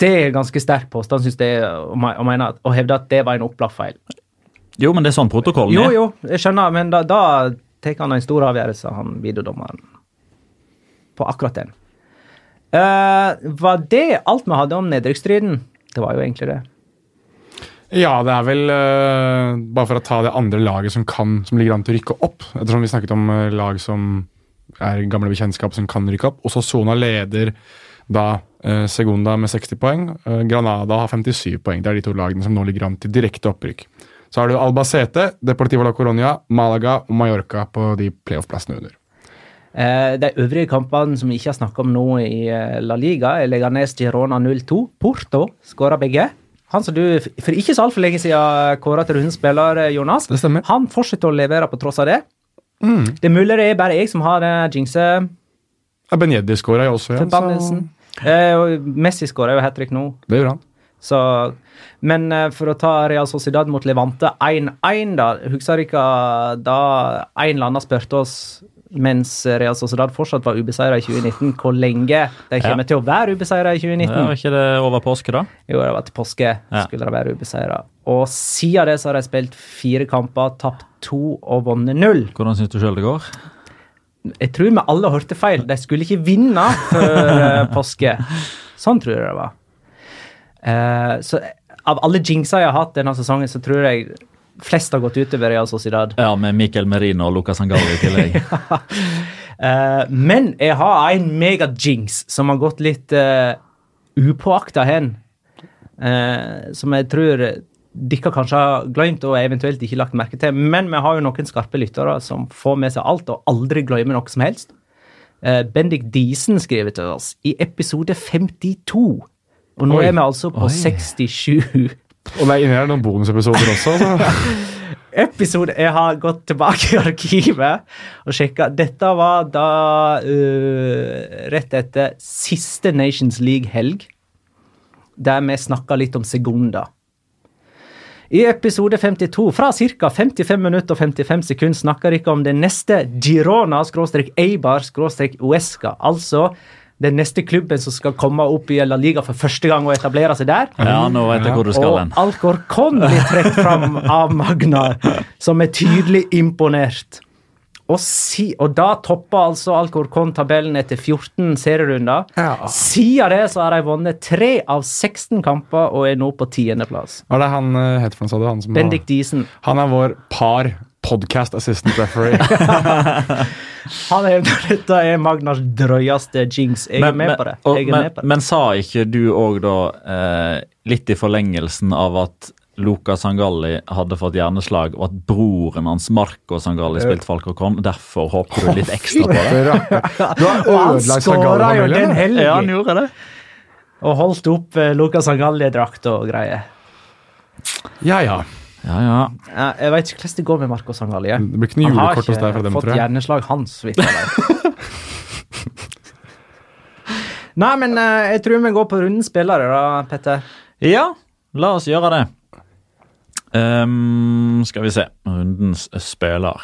Speaker 1: Det er ganske sterk påstand, syns jeg, å, mene at- å hevde at det var en opplagt feil.
Speaker 4: Jo, men det er sånn protokollen
Speaker 1: Jo,
Speaker 4: er.
Speaker 1: jo, jeg skjønner, men da, da tar han en stor avgjørelse, han videodommeren, på akkurat den. Uh, var det alt vi hadde om nedrykksstriden? Det var jo egentlig det.
Speaker 3: Ja, det er vel eh, Bare for å ta det andre laget som kan Som ligger an til å rykke opp. Ettersom vi snakket om eh, lag som er gamle bekjentskap som kan rykke opp. Også Sona leder da eh, Segunda med 60 poeng. Granada har 57 poeng. Det er de to lagene som nå ligger an til direkte opprykk. Så har du Albacete, Deportivo la Coronia, Malaga og Mallorca på de playoff-plassene under.
Speaker 1: Eh, de øvrige kampene som vi ikke har snakka om nå i eh, La Liga, er Leganes Girona 0-2. Porto skåra begge. Han som du for ikke så altfor lenge siden kåra til rundens spiller, eh, Jonas, han fortsetter å levere på tross av det. Det er mulig det er bare jeg som har jinxe
Speaker 3: Ja, Benjedi skåra jo også, ja.
Speaker 1: Så... Eh, Messi skåra jo hat trick nå.
Speaker 3: Det gjør han.
Speaker 1: Så, men for å ta Real Sociedad mot Levante 1-1, da. Husker dere da en eller annen spurte oss mens Real Sociedad fortsatt var ubeseira i 2019, hvor lenge de kommer til å være ubeseira i 2019?
Speaker 4: Ja, var ikke det over påske, da?
Speaker 1: Jo, det var til påske
Speaker 4: Ja.
Speaker 1: skulle de være ubeseira. Og siden det så har de spilt fire kamper, tapt to og vunnet null.
Speaker 4: Hvordan syns du sjøl det går?
Speaker 1: Jeg tror vi alle hørte feil. De skulle ikke vinne før eh, påske. Sånn tror jeg det var. Uh, så av alle jinxer jeg har hatt denne sesongen, så tror jeg flest har gått utover Real Sociedad.
Speaker 4: Ja, med Mikkel Merino og Lucas Angali i tillegg.
Speaker 1: Eh, men jeg har en mega-jinx som har gått litt uh, upåakta hen. Uh, som jeg tror dere kanskje har glemt og eventuelt ikke lagt merke til. Men vi har jo noen skarpe lyttere som får med seg alt og aldri glemmer noe som helst. Uh, Bendik Diesen skriver til oss i episode 52. Og nå
Speaker 3: Oi.
Speaker 1: er vi altså på
Speaker 4: Oi.
Speaker 1: 67.
Speaker 3: Og det er inni her noen bonusepisoder også. Så.
Speaker 1: episode Jeg har gått tilbake i arkivet og sjekka. Dette var da uh, rett etter siste Nations League-helg, der vi snakka litt om sekunder. I episode 52, fra ca. 55 minutter og 55 sekunder, snakker dere om det neste Girona-Eibar-Uesca. Altså den neste klubben som skal komme opp i La Liga for første gang og etablere seg der.
Speaker 4: Ja, nå vet jeg hvor du skal hen.
Speaker 1: Og Alcorcon blir trukket fram av Magnar, som er tydelig imponert. Og, si, og da topper altså Alcorcon tabellen etter 14 serierunder.
Speaker 3: Ja.
Speaker 1: Siden det så har de vunnet tre av 16 kamper og er nå på tiendeplass.
Speaker 3: Hva er det han eh, het for noe, sa du? Han, som
Speaker 1: Bendik Diesen.
Speaker 3: han er vår par podcast assistant referee.
Speaker 1: Han hevder dette er Magnars drøyeste jinx. Jeg er med på det.
Speaker 4: og-
Speaker 1: Jeg er
Speaker 4: men,
Speaker 1: med på det.
Speaker 4: men sa ikke du òg da, eh, litt i forlengelsen av at Luca Sangalli hadde fått hjerneslag, og at broren hans Marco Sangalli spilte Falcocon. Derfor håper du litt ekstra på det.
Speaker 3: Du har ødelagt
Speaker 1: Sangalli. jo den helgen!
Speaker 4: Ja, han gjorde det.
Speaker 1: Og holdt opp Luca Lucas Angalli-drakt og greier.
Speaker 3: Ja, ja.
Speaker 4: Ja, ja.
Speaker 1: Ja, jeg vet ikke hvordan det går med Marco Sangalje.
Speaker 3: Det blir ikke noe julekort hos deg fra dem, tror jeg.
Speaker 1: Han har ikke fått hjerneslag, vet. Nei, men eh, jeg tror vi går på rundens spillere, da, Petter.
Speaker 4: Ja, la oss gjøre det. Um, skal vi se. Rundens spiller.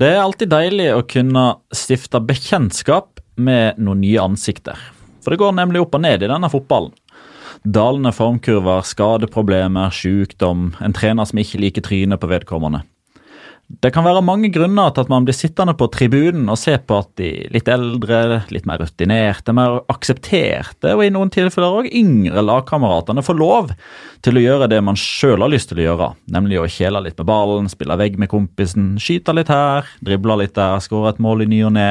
Speaker 4: Det er alltid deilig å kunne stifte bekjentskap med noen nye ansikter. For det går nemlig opp og ned i denne fotballen. Dalende formkurver, skadeproblemer, sykdom, en trener som ikke liker trynet på vedkommende. Det kan være mange grunner til at man blir sittende på tribunen og se på at de litt eldre, litt mer rutinerte, mer aksepterte og i noen tilfeller òg yngre lagkameratene får lov til å gjøre det man sjøl har lyst til å gjøre, nemlig å kjele litt med ballen, spille vegg med kompisen, skyte litt her, drible litt der, skåre et mål i ny og ne.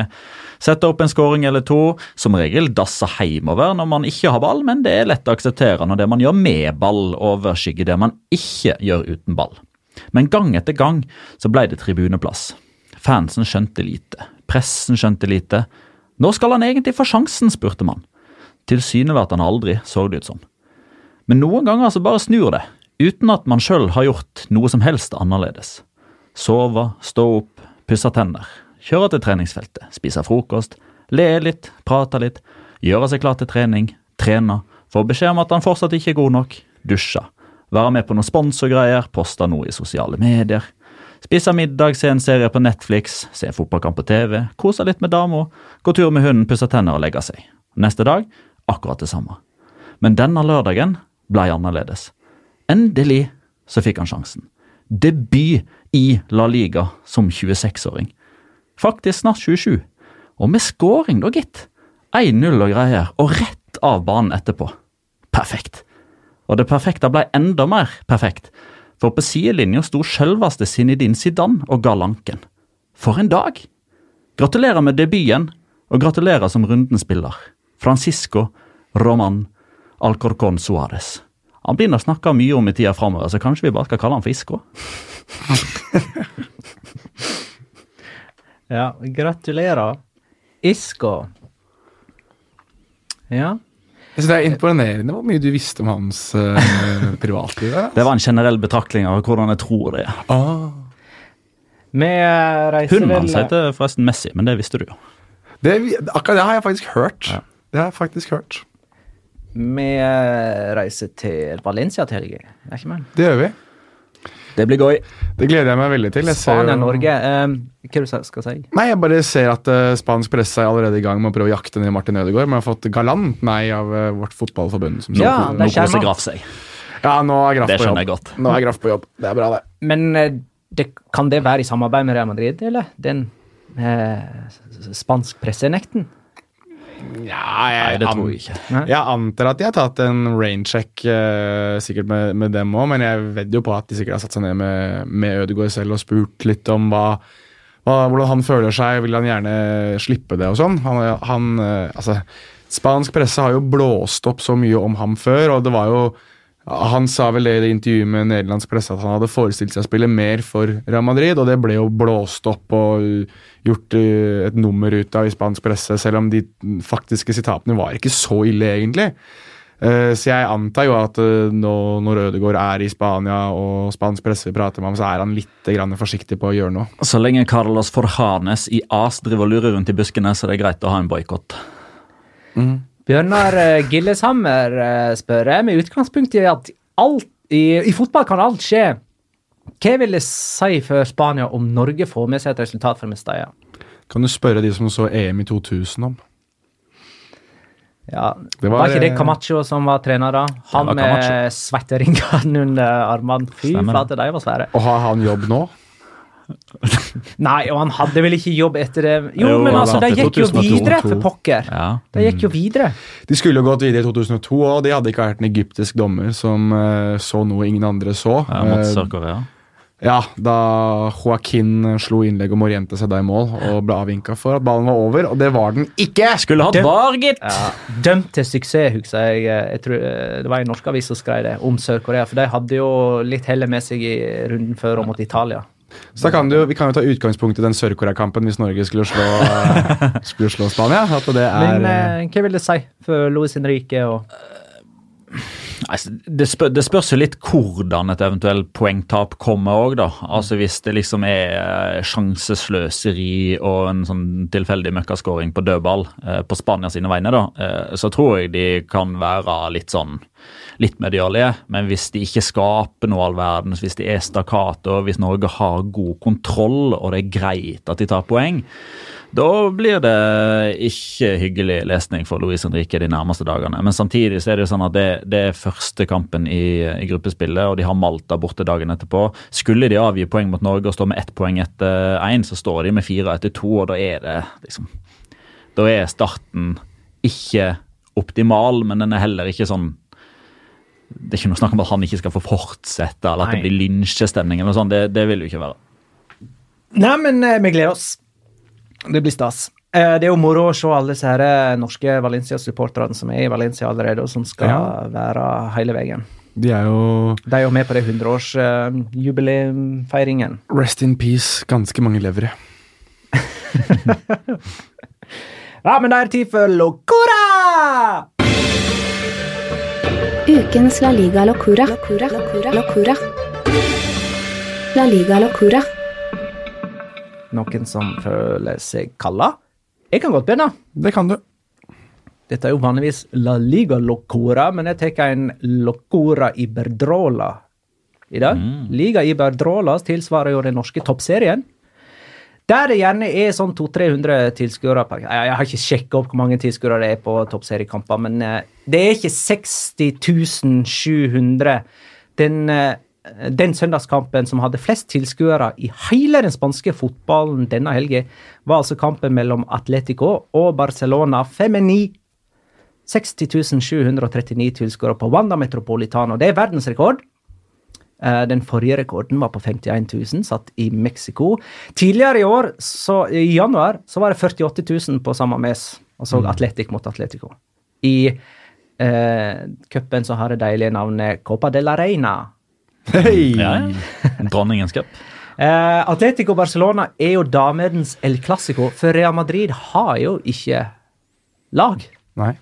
Speaker 4: Sette opp en skåring eller to, som regel dasse hjemover når man ikke har ball, men det er lett å akseptere når det man gjør med ball, overskygger det man ikke gjør uten ball. Men gang etter gang så ble det tribuneplass. Fansen skjønte lite, pressen skjønte lite. Når skal han egentlig få sjansen, spurte man. Tilsynelatende aldri, så det ut som. Men noen ganger så bare snur det, uten at man sjøl har gjort noe som helst annerledes. Sove, stå opp, pusse tenner, kjøre til treningsfeltet, spise frokost, le litt, prate litt, gjøre seg klar til trening, trene, få beskjed om at han fortsatt ikke er god nok, dusje, være med på noen sponsorgreier, poste noe i sosiale medier, spise middag, se en serie på Netflix, se en fotballkamp på TV, kose litt med dama, gå tur med hunden, pusse tenner og legge seg. Neste dag akkurat det samme. Men denne lørdagen ble annerledes. Endelig så fikk han sjansen. Debut i La Liga som 26-åring. Faktisk snart 27. Og med scoring, da, gitt. 1-0 og greier, og rett av banen etterpå. Perfekt. Og det perfekte ble enda mer perfekt, for på sidelinja sto selveste Zinedine Zidane og ga lanken. For en dag! Gratulerer med debuten, og gratulerer som rundens spiller. Francisco Roman Alcorcon Suárez. Han begynner å snakke mye om i tida framover, så kanskje vi bare skal kalle han for Isco?
Speaker 1: Ja, gratulerer. Isco. Ja.
Speaker 3: Jeg synes Det er imponerende hvor mye du visste om hans uh, privatliv. ja.
Speaker 4: Det var en generell betraktning av hvordan jeg tror det er.
Speaker 3: Ah.
Speaker 1: Vi eh,
Speaker 4: Hunden hans heter forresten Messi, men det visste du jo.
Speaker 3: Det, akkurat det har jeg faktisk hørt. Det har jeg faktisk hørt.
Speaker 1: Vi eh, reiser til Valencia til helga. Er ikke mer?
Speaker 3: Det gjør vi.
Speaker 4: Det blir gøy.
Speaker 3: Det gleder jeg meg veldig til. Jeg ser jo-
Speaker 1: Spania-Norge. Eh, hva du skal si?
Speaker 3: Nei, jeg bare ser at uh, spansk presse er allerede i gang med å prøve å jakte ned Martin Ødegaard. Men har fått galant nei av uh, vårt fotballforbund. Som
Speaker 1: Ja,
Speaker 3: nå
Speaker 1: det skjer.
Speaker 4: Graff seg.
Speaker 3: ja, nå er Graff
Speaker 4: Det
Speaker 3: på jobb.
Speaker 4: godt.
Speaker 3: Nå er Graff på jobb. Det er bra, det.
Speaker 1: Men uh, det, kan det være i samarbeid med Real Madrid, eller? Den spansk pressenekten?
Speaker 3: Ja,
Speaker 4: Nei, det tror jeg ikke.
Speaker 3: Jeg antar at de har tatt en raincheck, uh, sikkert med, med dem òg, men jeg vedder jo på at de sikkert har satt seg ned med, med Ødegaard selv og spurt litt om hva, hva, hvordan han føler seg. Vil han gjerne slippe det og sånn? Han, han, uh, altså, spansk presse har jo blåst opp så mye om ham før, og det var jo han sa vel det i det intervjuet med nederlandsk presse at han hadde forestilt seg å spille mer for Real Madrid, og det ble jo blåst opp og gjort eh, et nummer ut av i spansk presse, selv om de faktiske sitatene var ikke så ille, egentlig. Eh, Så jeg antar jo at nå når Ødegaard er i Spania og spansk presse prater med ham, så er han litt grann forsiktig på å gjøre noe.
Speaker 4: Så lenge Carlos Forhanes i AS driver og lurer rundt i buskene, så er det greit å ha en boikott.
Speaker 1: Bjørnar eh, Gilleshammer eh, spør jeg med utgangspunkt i at alt i, i fotball kan alt skje. Hva vil det si for Spania om Norge får med seg et resultat fra Mestalla?
Speaker 3: Kan du spørre de som så EM i 2000 om?
Speaker 1: Ja,
Speaker 3: Det
Speaker 1: var,
Speaker 3: var,
Speaker 1: ikke det
Speaker 3: eh,
Speaker 1: Camacho som var trener da? Han med svetteringene under armene. Fy flate, de var svære.
Speaker 3: Og har han jobb nå?
Speaker 1: Nei, og han hadde vel ikke jobb etter det? Jo,
Speaker 4: Jo,
Speaker 1: men altså, de gikk jo videre, for pokker.
Speaker 4: Ja.
Speaker 1: De gikk jo videre.
Speaker 3: De skulle jo gått videre i 2002, og de hadde ikke vært en egyptisk dommer som uh, så noe ingen andre så.
Speaker 4: Ja, mot
Speaker 3: Eh,
Speaker 4: Sør-Korea.
Speaker 3: Ja, da Joaquin slo innlegg og oriente seg da i mål og ble avvinka for at ballen var over, og det var den ikke!
Speaker 4: Skulle hatt var, gitt!
Speaker 1: Ja, dømt til suksess, husker jeg. jeg tror, eh, det var en norsk avis som skrev det om Sør-Korea. For de hadde jo litt hellet med seg i runden før og mot Italia.
Speaker 3: Så da kan du, Vi kan jo ta utgangspunkt i den Sør-Korea-kampen hvis Norge skulle slå, skulle slå Spania. Er
Speaker 1: Men eh, hva vil det si for Luis Henrique og
Speaker 4: Altså, det, spør, det, spørs jo litt hvordan et eventuelt poengtap kommer òg, da. Altså Hvis det liksom er eh, sjansesløseri og en sånn tilfeldig møkkaskåring på dødball eh, på Spania sine vegne, da, eh, så tror jeg de kan være litt sånn litt medialige. Men hvis de ikke skaper noe all verdens, hvis de er stakkato, hvis Norge har god kontroll og det er greit at de tar poeng, da blir det ikke hyggelig lesning for Luis Henrique de nærmeste dagene. Men samtidig så er det jo sånn at det, det er første kampen i, i, gruppespillet, og de har Malta borte dagen etterpå. Skulle de avgi poeng mot Norge og stå med ett poeng etter én, så står de med fire etter to, og da er det liksom Da er starten ikke optimal, men den er heller ikke sånn det er ikke noe snakk om at han ikke skal få fortsette, eller at Nei. det blir lynsjestemning. eller sånn, det, det vil jo ikke være.
Speaker 1: Nei, men eh, vi gleder oss. Det blir stas. Eh, det er jo moro å se alle disse her eh, norske Valencia-supporterne som er i Valencia allerede, og som skal ja. være hele veien.
Speaker 3: De er jo
Speaker 1: De er jo med på det 100-årsjubileumfeiringen.
Speaker 3: Uh, Rest in peace, ganske mange levere.
Speaker 1: ja, men da er det tid for Locura!
Speaker 2: Ukens La Liga Locura. Locura. Locura. Locura. La Liga Locura.
Speaker 1: Noen som føler seg kalla? Jeg kan godt begynne.
Speaker 3: Det kan du.
Speaker 1: Dette er jo vanligvis La Liga Locora, men jeg tar en Locora Iberdrola i dag. Mm. Liga Iberdrola tilsvarer jo den norske toppserien. Der det gjerne er sånn 200-300 tilskuere Jeg har ikke sjekka opp hvor mange tilskuere det er på toppseriekamper, men eh, det er ikke 60 700. Den uh, den søndagskampen som hadde flest tilskuere i hele den spanske fotballen denne helgen, var altså kampen mellom Atletico og Barcelona Femini. 60 739 tilskuere på Wanda Metropolitano. Det er verdensrekord. Eh, den forrige rekorden var på 51 000, satt i Mexico. Tidligere i år, så, i januar, så var det 48 000 på samme mes, og mm. Atletic mot Atletico. I eh, cupen så har det deilige navnet Copa de la Reina.
Speaker 3: Hei!
Speaker 4: Ja, Dronningens cup.
Speaker 1: Uh, Atletico Barcelona er jo damedens El Clásico, for Real Madrid har jo ikke lag.
Speaker 3: Nei.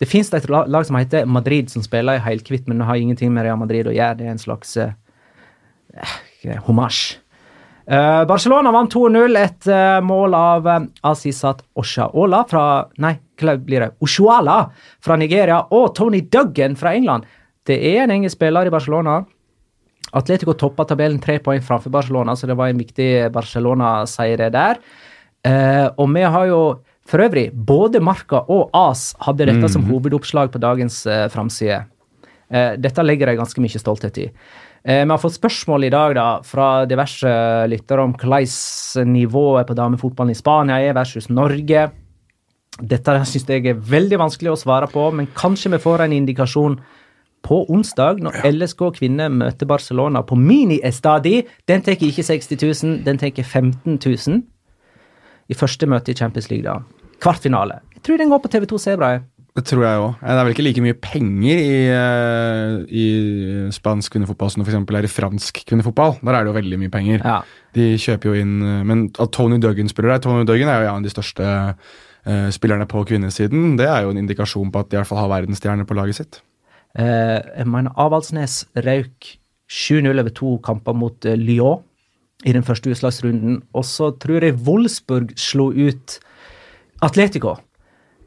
Speaker 1: Det fins et lag som heter Madrid, som spiller i helkvitt, men det har ingenting med Real Madrid å gjøre. Det er en slags uh, homasj. Uh, Barcelona vant 2-0. Et uh, mål av uh, Asisat Oshaola fra Nei, hva blir det? Oshuala fra Nigeria og Tony Duggan fra England. Det er en engelsk spiller i Barcelona Atletico toppa tabellen tre poeng framfor Barcelona, så det var en viktig Barcelona-seier der. Eh, og vi har jo for øvrig, både Marka og AS hadde dette mm. som hovedoppslag på dagens eh, framside. Eh, dette legger jeg ganske mye stolthet i. Eh, vi har fått spørsmål i dag da, fra diverse lyttere om hvordan nivået på damefotballen i Spania er versus Norge. Dette syns jeg er veldig vanskelig å svare på, men kanskje vi får en indikasjon på onsdag, når. LSK kvinner møter Barcelona på mini-estadi. Den tar ikke 60 000, den tar 15 000 i første møte i Champions League. da. Kvartfinale. Jeg tror den går på TV2 Sebra.
Speaker 3: Det tror jeg òg. Det er vel ikke like mye penger i, eh, i spansk kvinnefotball som det f.eks. er i fransk kvinnefotball. Der er det jo veldig mye penger.
Speaker 1: Ja.
Speaker 3: De kjøper jo inn eh, Men at Tony Duggan spiller der Tony Duggan er jo en av de største uh, spillerne på kvinnesiden. Det er jo en indikasjon på at de i hvert fall har verdensstjerner på laget sitt.
Speaker 1: Eh, jeg mener Avaldsnes røk 7-0 over to kamper mot eh, Lyon i den første utslagsrunden. Og så tror jeg Wolfsburg slo ut Atletico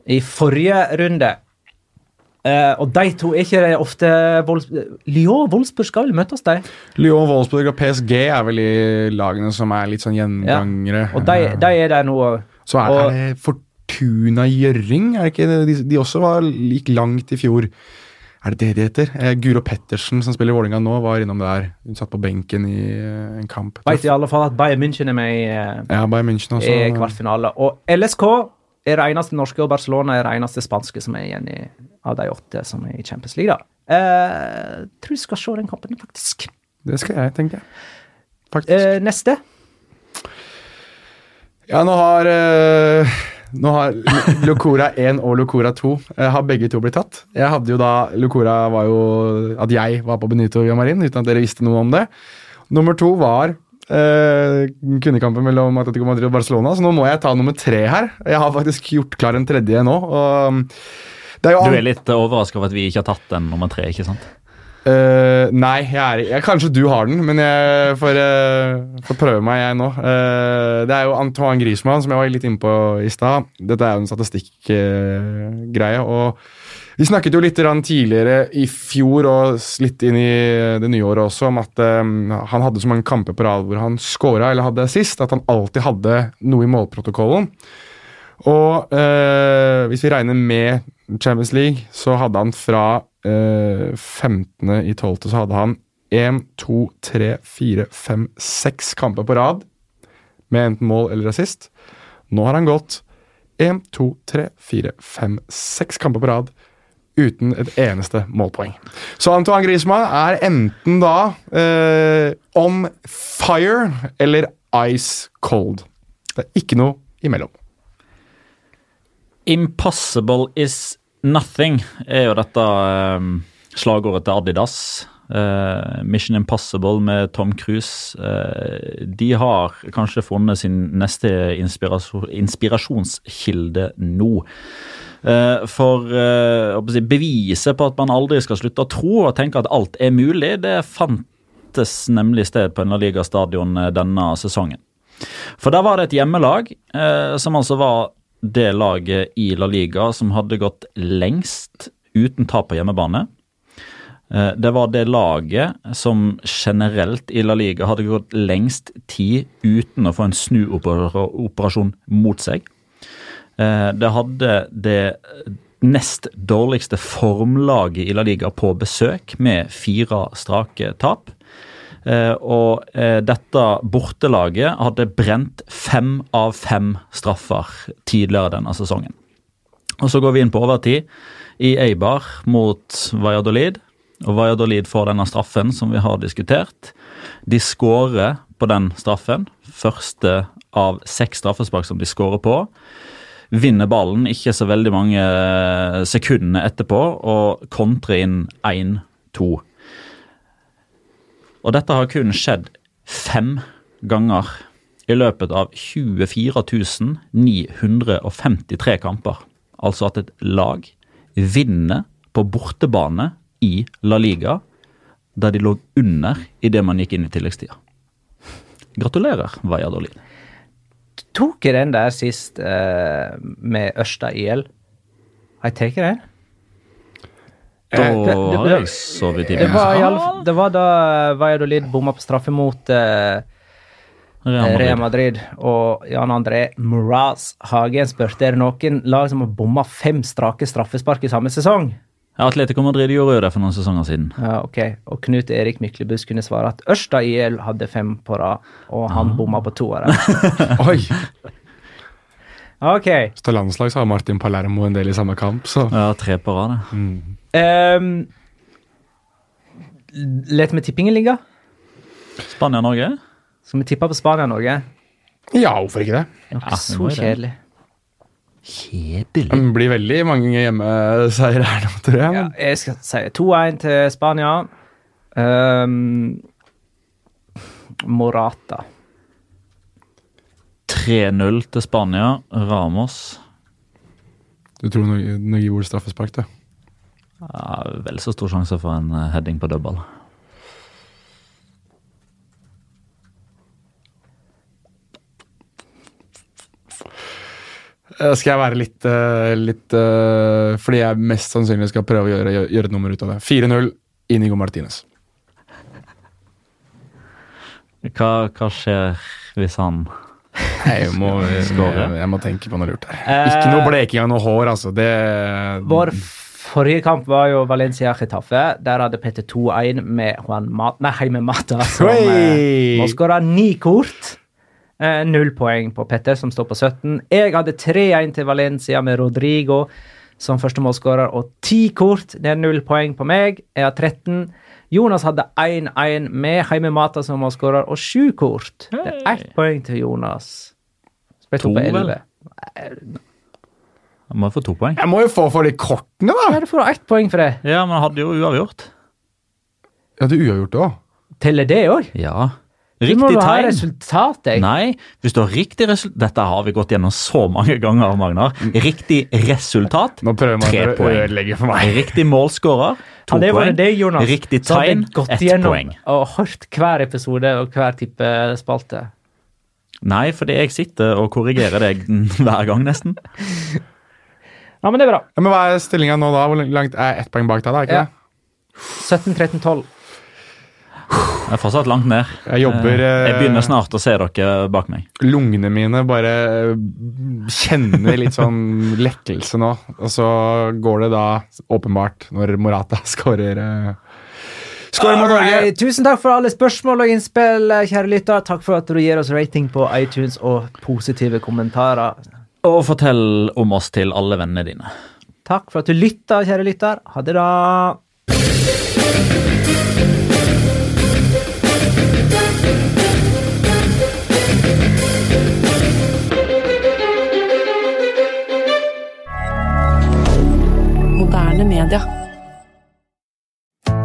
Speaker 1: i forrige runde. Uh, og de to er ikke ofte Wolfs Lyon og Wolfsburg skal vel møtes, de?
Speaker 3: Lyon, Wolfsburg og PSG er vel de lagene som er litt sånn gjengangere.
Speaker 1: Ja. Og de, de, er der nå.
Speaker 3: Så er, og, er det Fortuna Gjøring, er det ikke de, de også var like langt i fjor. Er det det de heter? Eh, Guro Pettersen, som spiller i Vålinga nå, var innom der. Hun satt på benken i eh, en kamp.
Speaker 1: Veit i alle fall at Bayern München er med i,
Speaker 3: eh, ja, Bayern München også.
Speaker 1: i kvartfinale. Og LSK er det eneste norske, og Barcelona er det eneste spanske som er igjen i, av de åtte som er i Champions League. da. Eh, tror jeg skal se den kampen, faktisk.
Speaker 3: Det skal jeg, tenker jeg.
Speaker 1: Faktisk. Eh, neste?
Speaker 3: Ja, nå har eh, nå har Locora 1 og Locora 2 eh, har begge to blitt tatt. Jeg hadde jo da, Locora var jo at jeg var på Benito Villamarin, uten at dere visste noe om det. Nummer to var eh, kvinnekampen mellom Atletico Madrid og Barcelona, så nå må jeg ta nummer tre her. Jeg har faktisk gjort klar en tredje nå. og
Speaker 5: Det er
Speaker 4: Du er litt overraska over at vi ikke har tatt den nummer tre, ikke sant?
Speaker 3: Eh, nei, jeg er, jeg, kanskje du har den, men jeg får, uh, får prøve meg, jeg nå. Uh, det er jo Antoine Griezmann, som jeg var litt inne på i stad. Dette er jo en statistikkgreie. og vi snakket jo litt tidligere i fjor og litt inn i det nye året også om at han hadde så mange kamper på rad hvor han scora eller hadde assist, at han alltid hadde noe i målprotokollen. Og hvis vi regner med Champions League, så hadde han fra eh, 15. i 12. så hadde han 1, 2, 3, 4, 5, 6 kamper på rad med enten mål eller assist. Nå har han gått 1, 2, 3, 4, 5, 6 kamper på rad uten et eneste målpoeng. Så Antoine Griezmann er enten da eh, on fire eller ice cold. Det er ikke noe imellom.
Speaker 4: Impossible is nothing er jo dette eh, slagordet til Adidas. Eh, Mission Impossible med Tom Cruise. Eh, de har kanskje funnet sin neste inspirasjon, inspirasjonskilde nå. Eh, for si, beviset på at man aldri skal slutte å tro og tenke at alt er mulig, det fantes nemlig sted på eh, denne sesongen. For der var det et hjemmelag som altså var det laget i La Liga som hadde gått lengst uten tap på hjemmebane. Eh, Det var det laget som generelt i La Liga hadde gått lengst tid uten å få en snuoperasjon mot seg. Eh, Det hadde det nest dårligste formlaget i La Liga på besøk, med fire strake tap. Eh, og eh, dette bortelaget hadde brent fem av fem straffer tidligere denne sesongen. Og Så går vi inn på overtid i Eibar mot Valladolid. Og Valladolid får denne straffen som vi har diskutert. De skårer på den straffen. Første av seks straffespark som de skårer på. Vinner ballen ikke så veldig mange sekundene etterpå og kontrer inn 1-2. Og dette har kun skjedd fem ganger i løpet av 24 953 kamper. Altså at et lag vinner på bortebane i La Liga der de lå under idet man gikk inn i tilleggstida. Gratulerer, Valladolid.
Speaker 1: Tok jeg den der sist eh, med Ørsta IL? Har jeg tatt den?
Speaker 4: Da
Speaker 1: Eh,
Speaker 4: har jeg sovet i
Speaker 1: Det fall- det var da Valladolid bomma på straffe mot eh,
Speaker 4: Real Madrid.
Speaker 1: Real Madrid. Og Jan André Moraz Hagen spurte er det noen lag som har bomma fem strake straffespark i samme sesong.
Speaker 4: Ja, Atletico Madrid gjorde jo det for noen sesonger siden.
Speaker 1: Ja, ok. Og Knut Erik Myklebust kunne svare at Ørsta IL hadde fem på rad, og han bomma på to av dem.
Speaker 3: Oi!
Speaker 1: Ok.
Speaker 3: Så til landslag så har Martin Palermo en del i samme kamp, så
Speaker 4: Ja, tre på rad. det.
Speaker 1: Um, Let med tippingen ligge.
Speaker 4: Spania-Norge?
Speaker 1: Skal vi tippe på Spania-Norge?
Speaker 3: Ja, hvorfor ikke det?
Speaker 4: Ja, det
Speaker 1: så kjedelig.
Speaker 4: Kjedelig.
Speaker 3: Det blir veldig mange hjemmeseier her nå, tror jeg.
Speaker 1: Ja, jeg skal si 2-1 til Spania. Um, Morata.
Speaker 4: 3-0 til Spania. Ramos.
Speaker 3: du tror Norge, gjorde straffespark, du?
Speaker 4: Ja, vel så stor sjanse for en eh, heading på dødball.
Speaker 3: Eh, Skal jeg være litt, eh, litt Fordi jeg mest sannsynlig skal prøve å gjøre, gjøre, et nummer ut av det. 4-0, Inigo Martinez.
Speaker 4: Hva, hva skjer hvis han
Speaker 3: Jeg må, jeg, jeg må tenke på noe lurt her. Ikke noe bleking av noe hår, altså. Det
Speaker 1: Vår forrige kamp var jo Valencia-Chetaffe. Der hadde Petter 2-1 med Juan Mat Nei, Heime Mata, som
Speaker 3: Oi!
Speaker 1: eh, må skåre ni kort. Eh, null poeng på Petter, som står på 17. Jeg hadde 3-1 til Valencia med Rodrigo som første målskårer, og ti kort. Det er null poeng på meg. Jeg har 13. Jonas hadde 1-1 med Heime Mata som målskårer, og sju kort. Det er ett poeng til Jonas. Spilt
Speaker 4: To,
Speaker 1: på
Speaker 4: vel?
Speaker 1: 11.
Speaker 4: Han må få to poeng.
Speaker 3: Jeg må jo få for de kortene, da!
Speaker 1: Ja, du får ett poeng for det.
Speaker 4: Ja, men han hadde jo uavgjort.
Speaker 3: Ja, du uavgjort det òg.
Speaker 1: Teller det òg?
Speaker 4: Ja. Riktig tegn.
Speaker 1: Du må jo ha
Speaker 4: resultat,
Speaker 1: jeg.
Speaker 4: Nei, hvis du har riktig resultat Dette har vi gått gjennom så mange ganger, Magnar. Riktig resultat,
Speaker 3: Nå prøver man
Speaker 4: tre
Speaker 3: å ødelegge for meg.
Speaker 4: Riktig målskårer, to
Speaker 1: ja, jeg
Speaker 4: poeng.
Speaker 1: Det, Jonas,
Speaker 4: Riktig
Speaker 1: tegn. hadde poeng.
Speaker 4: tegn,
Speaker 1: har
Speaker 4: ett
Speaker 1: gått
Speaker 4: poeng.
Speaker 1: og hørt hver episode og hver type spalte.
Speaker 4: Nei, fordi jeg sitter og korrigerer deg hver gang, nesten.
Speaker 1: Ja, men det er bra.
Speaker 3: Ja, men Hva er stillinga nå, da? Hvor langt er ett poeng bak deg? da, ikke
Speaker 1: Ja.
Speaker 3: det?
Speaker 1: 17, 13, 12.
Speaker 4: Jeg er fortsatt langt ned.
Speaker 3: Jeg jobber
Speaker 4: Eh, Jeg
Speaker 3: eh,
Speaker 4: begynner snart å se dere bak meg.
Speaker 3: Lungene mine bare eh, kjenner litt sånn lettelse nå. Og så går det da åpenbart når Morata skårer Skårer mot Norge.
Speaker 1: Tusen takk for alle spørsmål og innspill, kjære lytter. Takk for at du gir oss rating på iTunes og positive kommentarer.
Speaker 4: Og fortell om oss til alle vennene dine.
Speaker 1: Takk for at du lytta, kjære lytter. Ha det, da.
Speaker 6: Moderne media.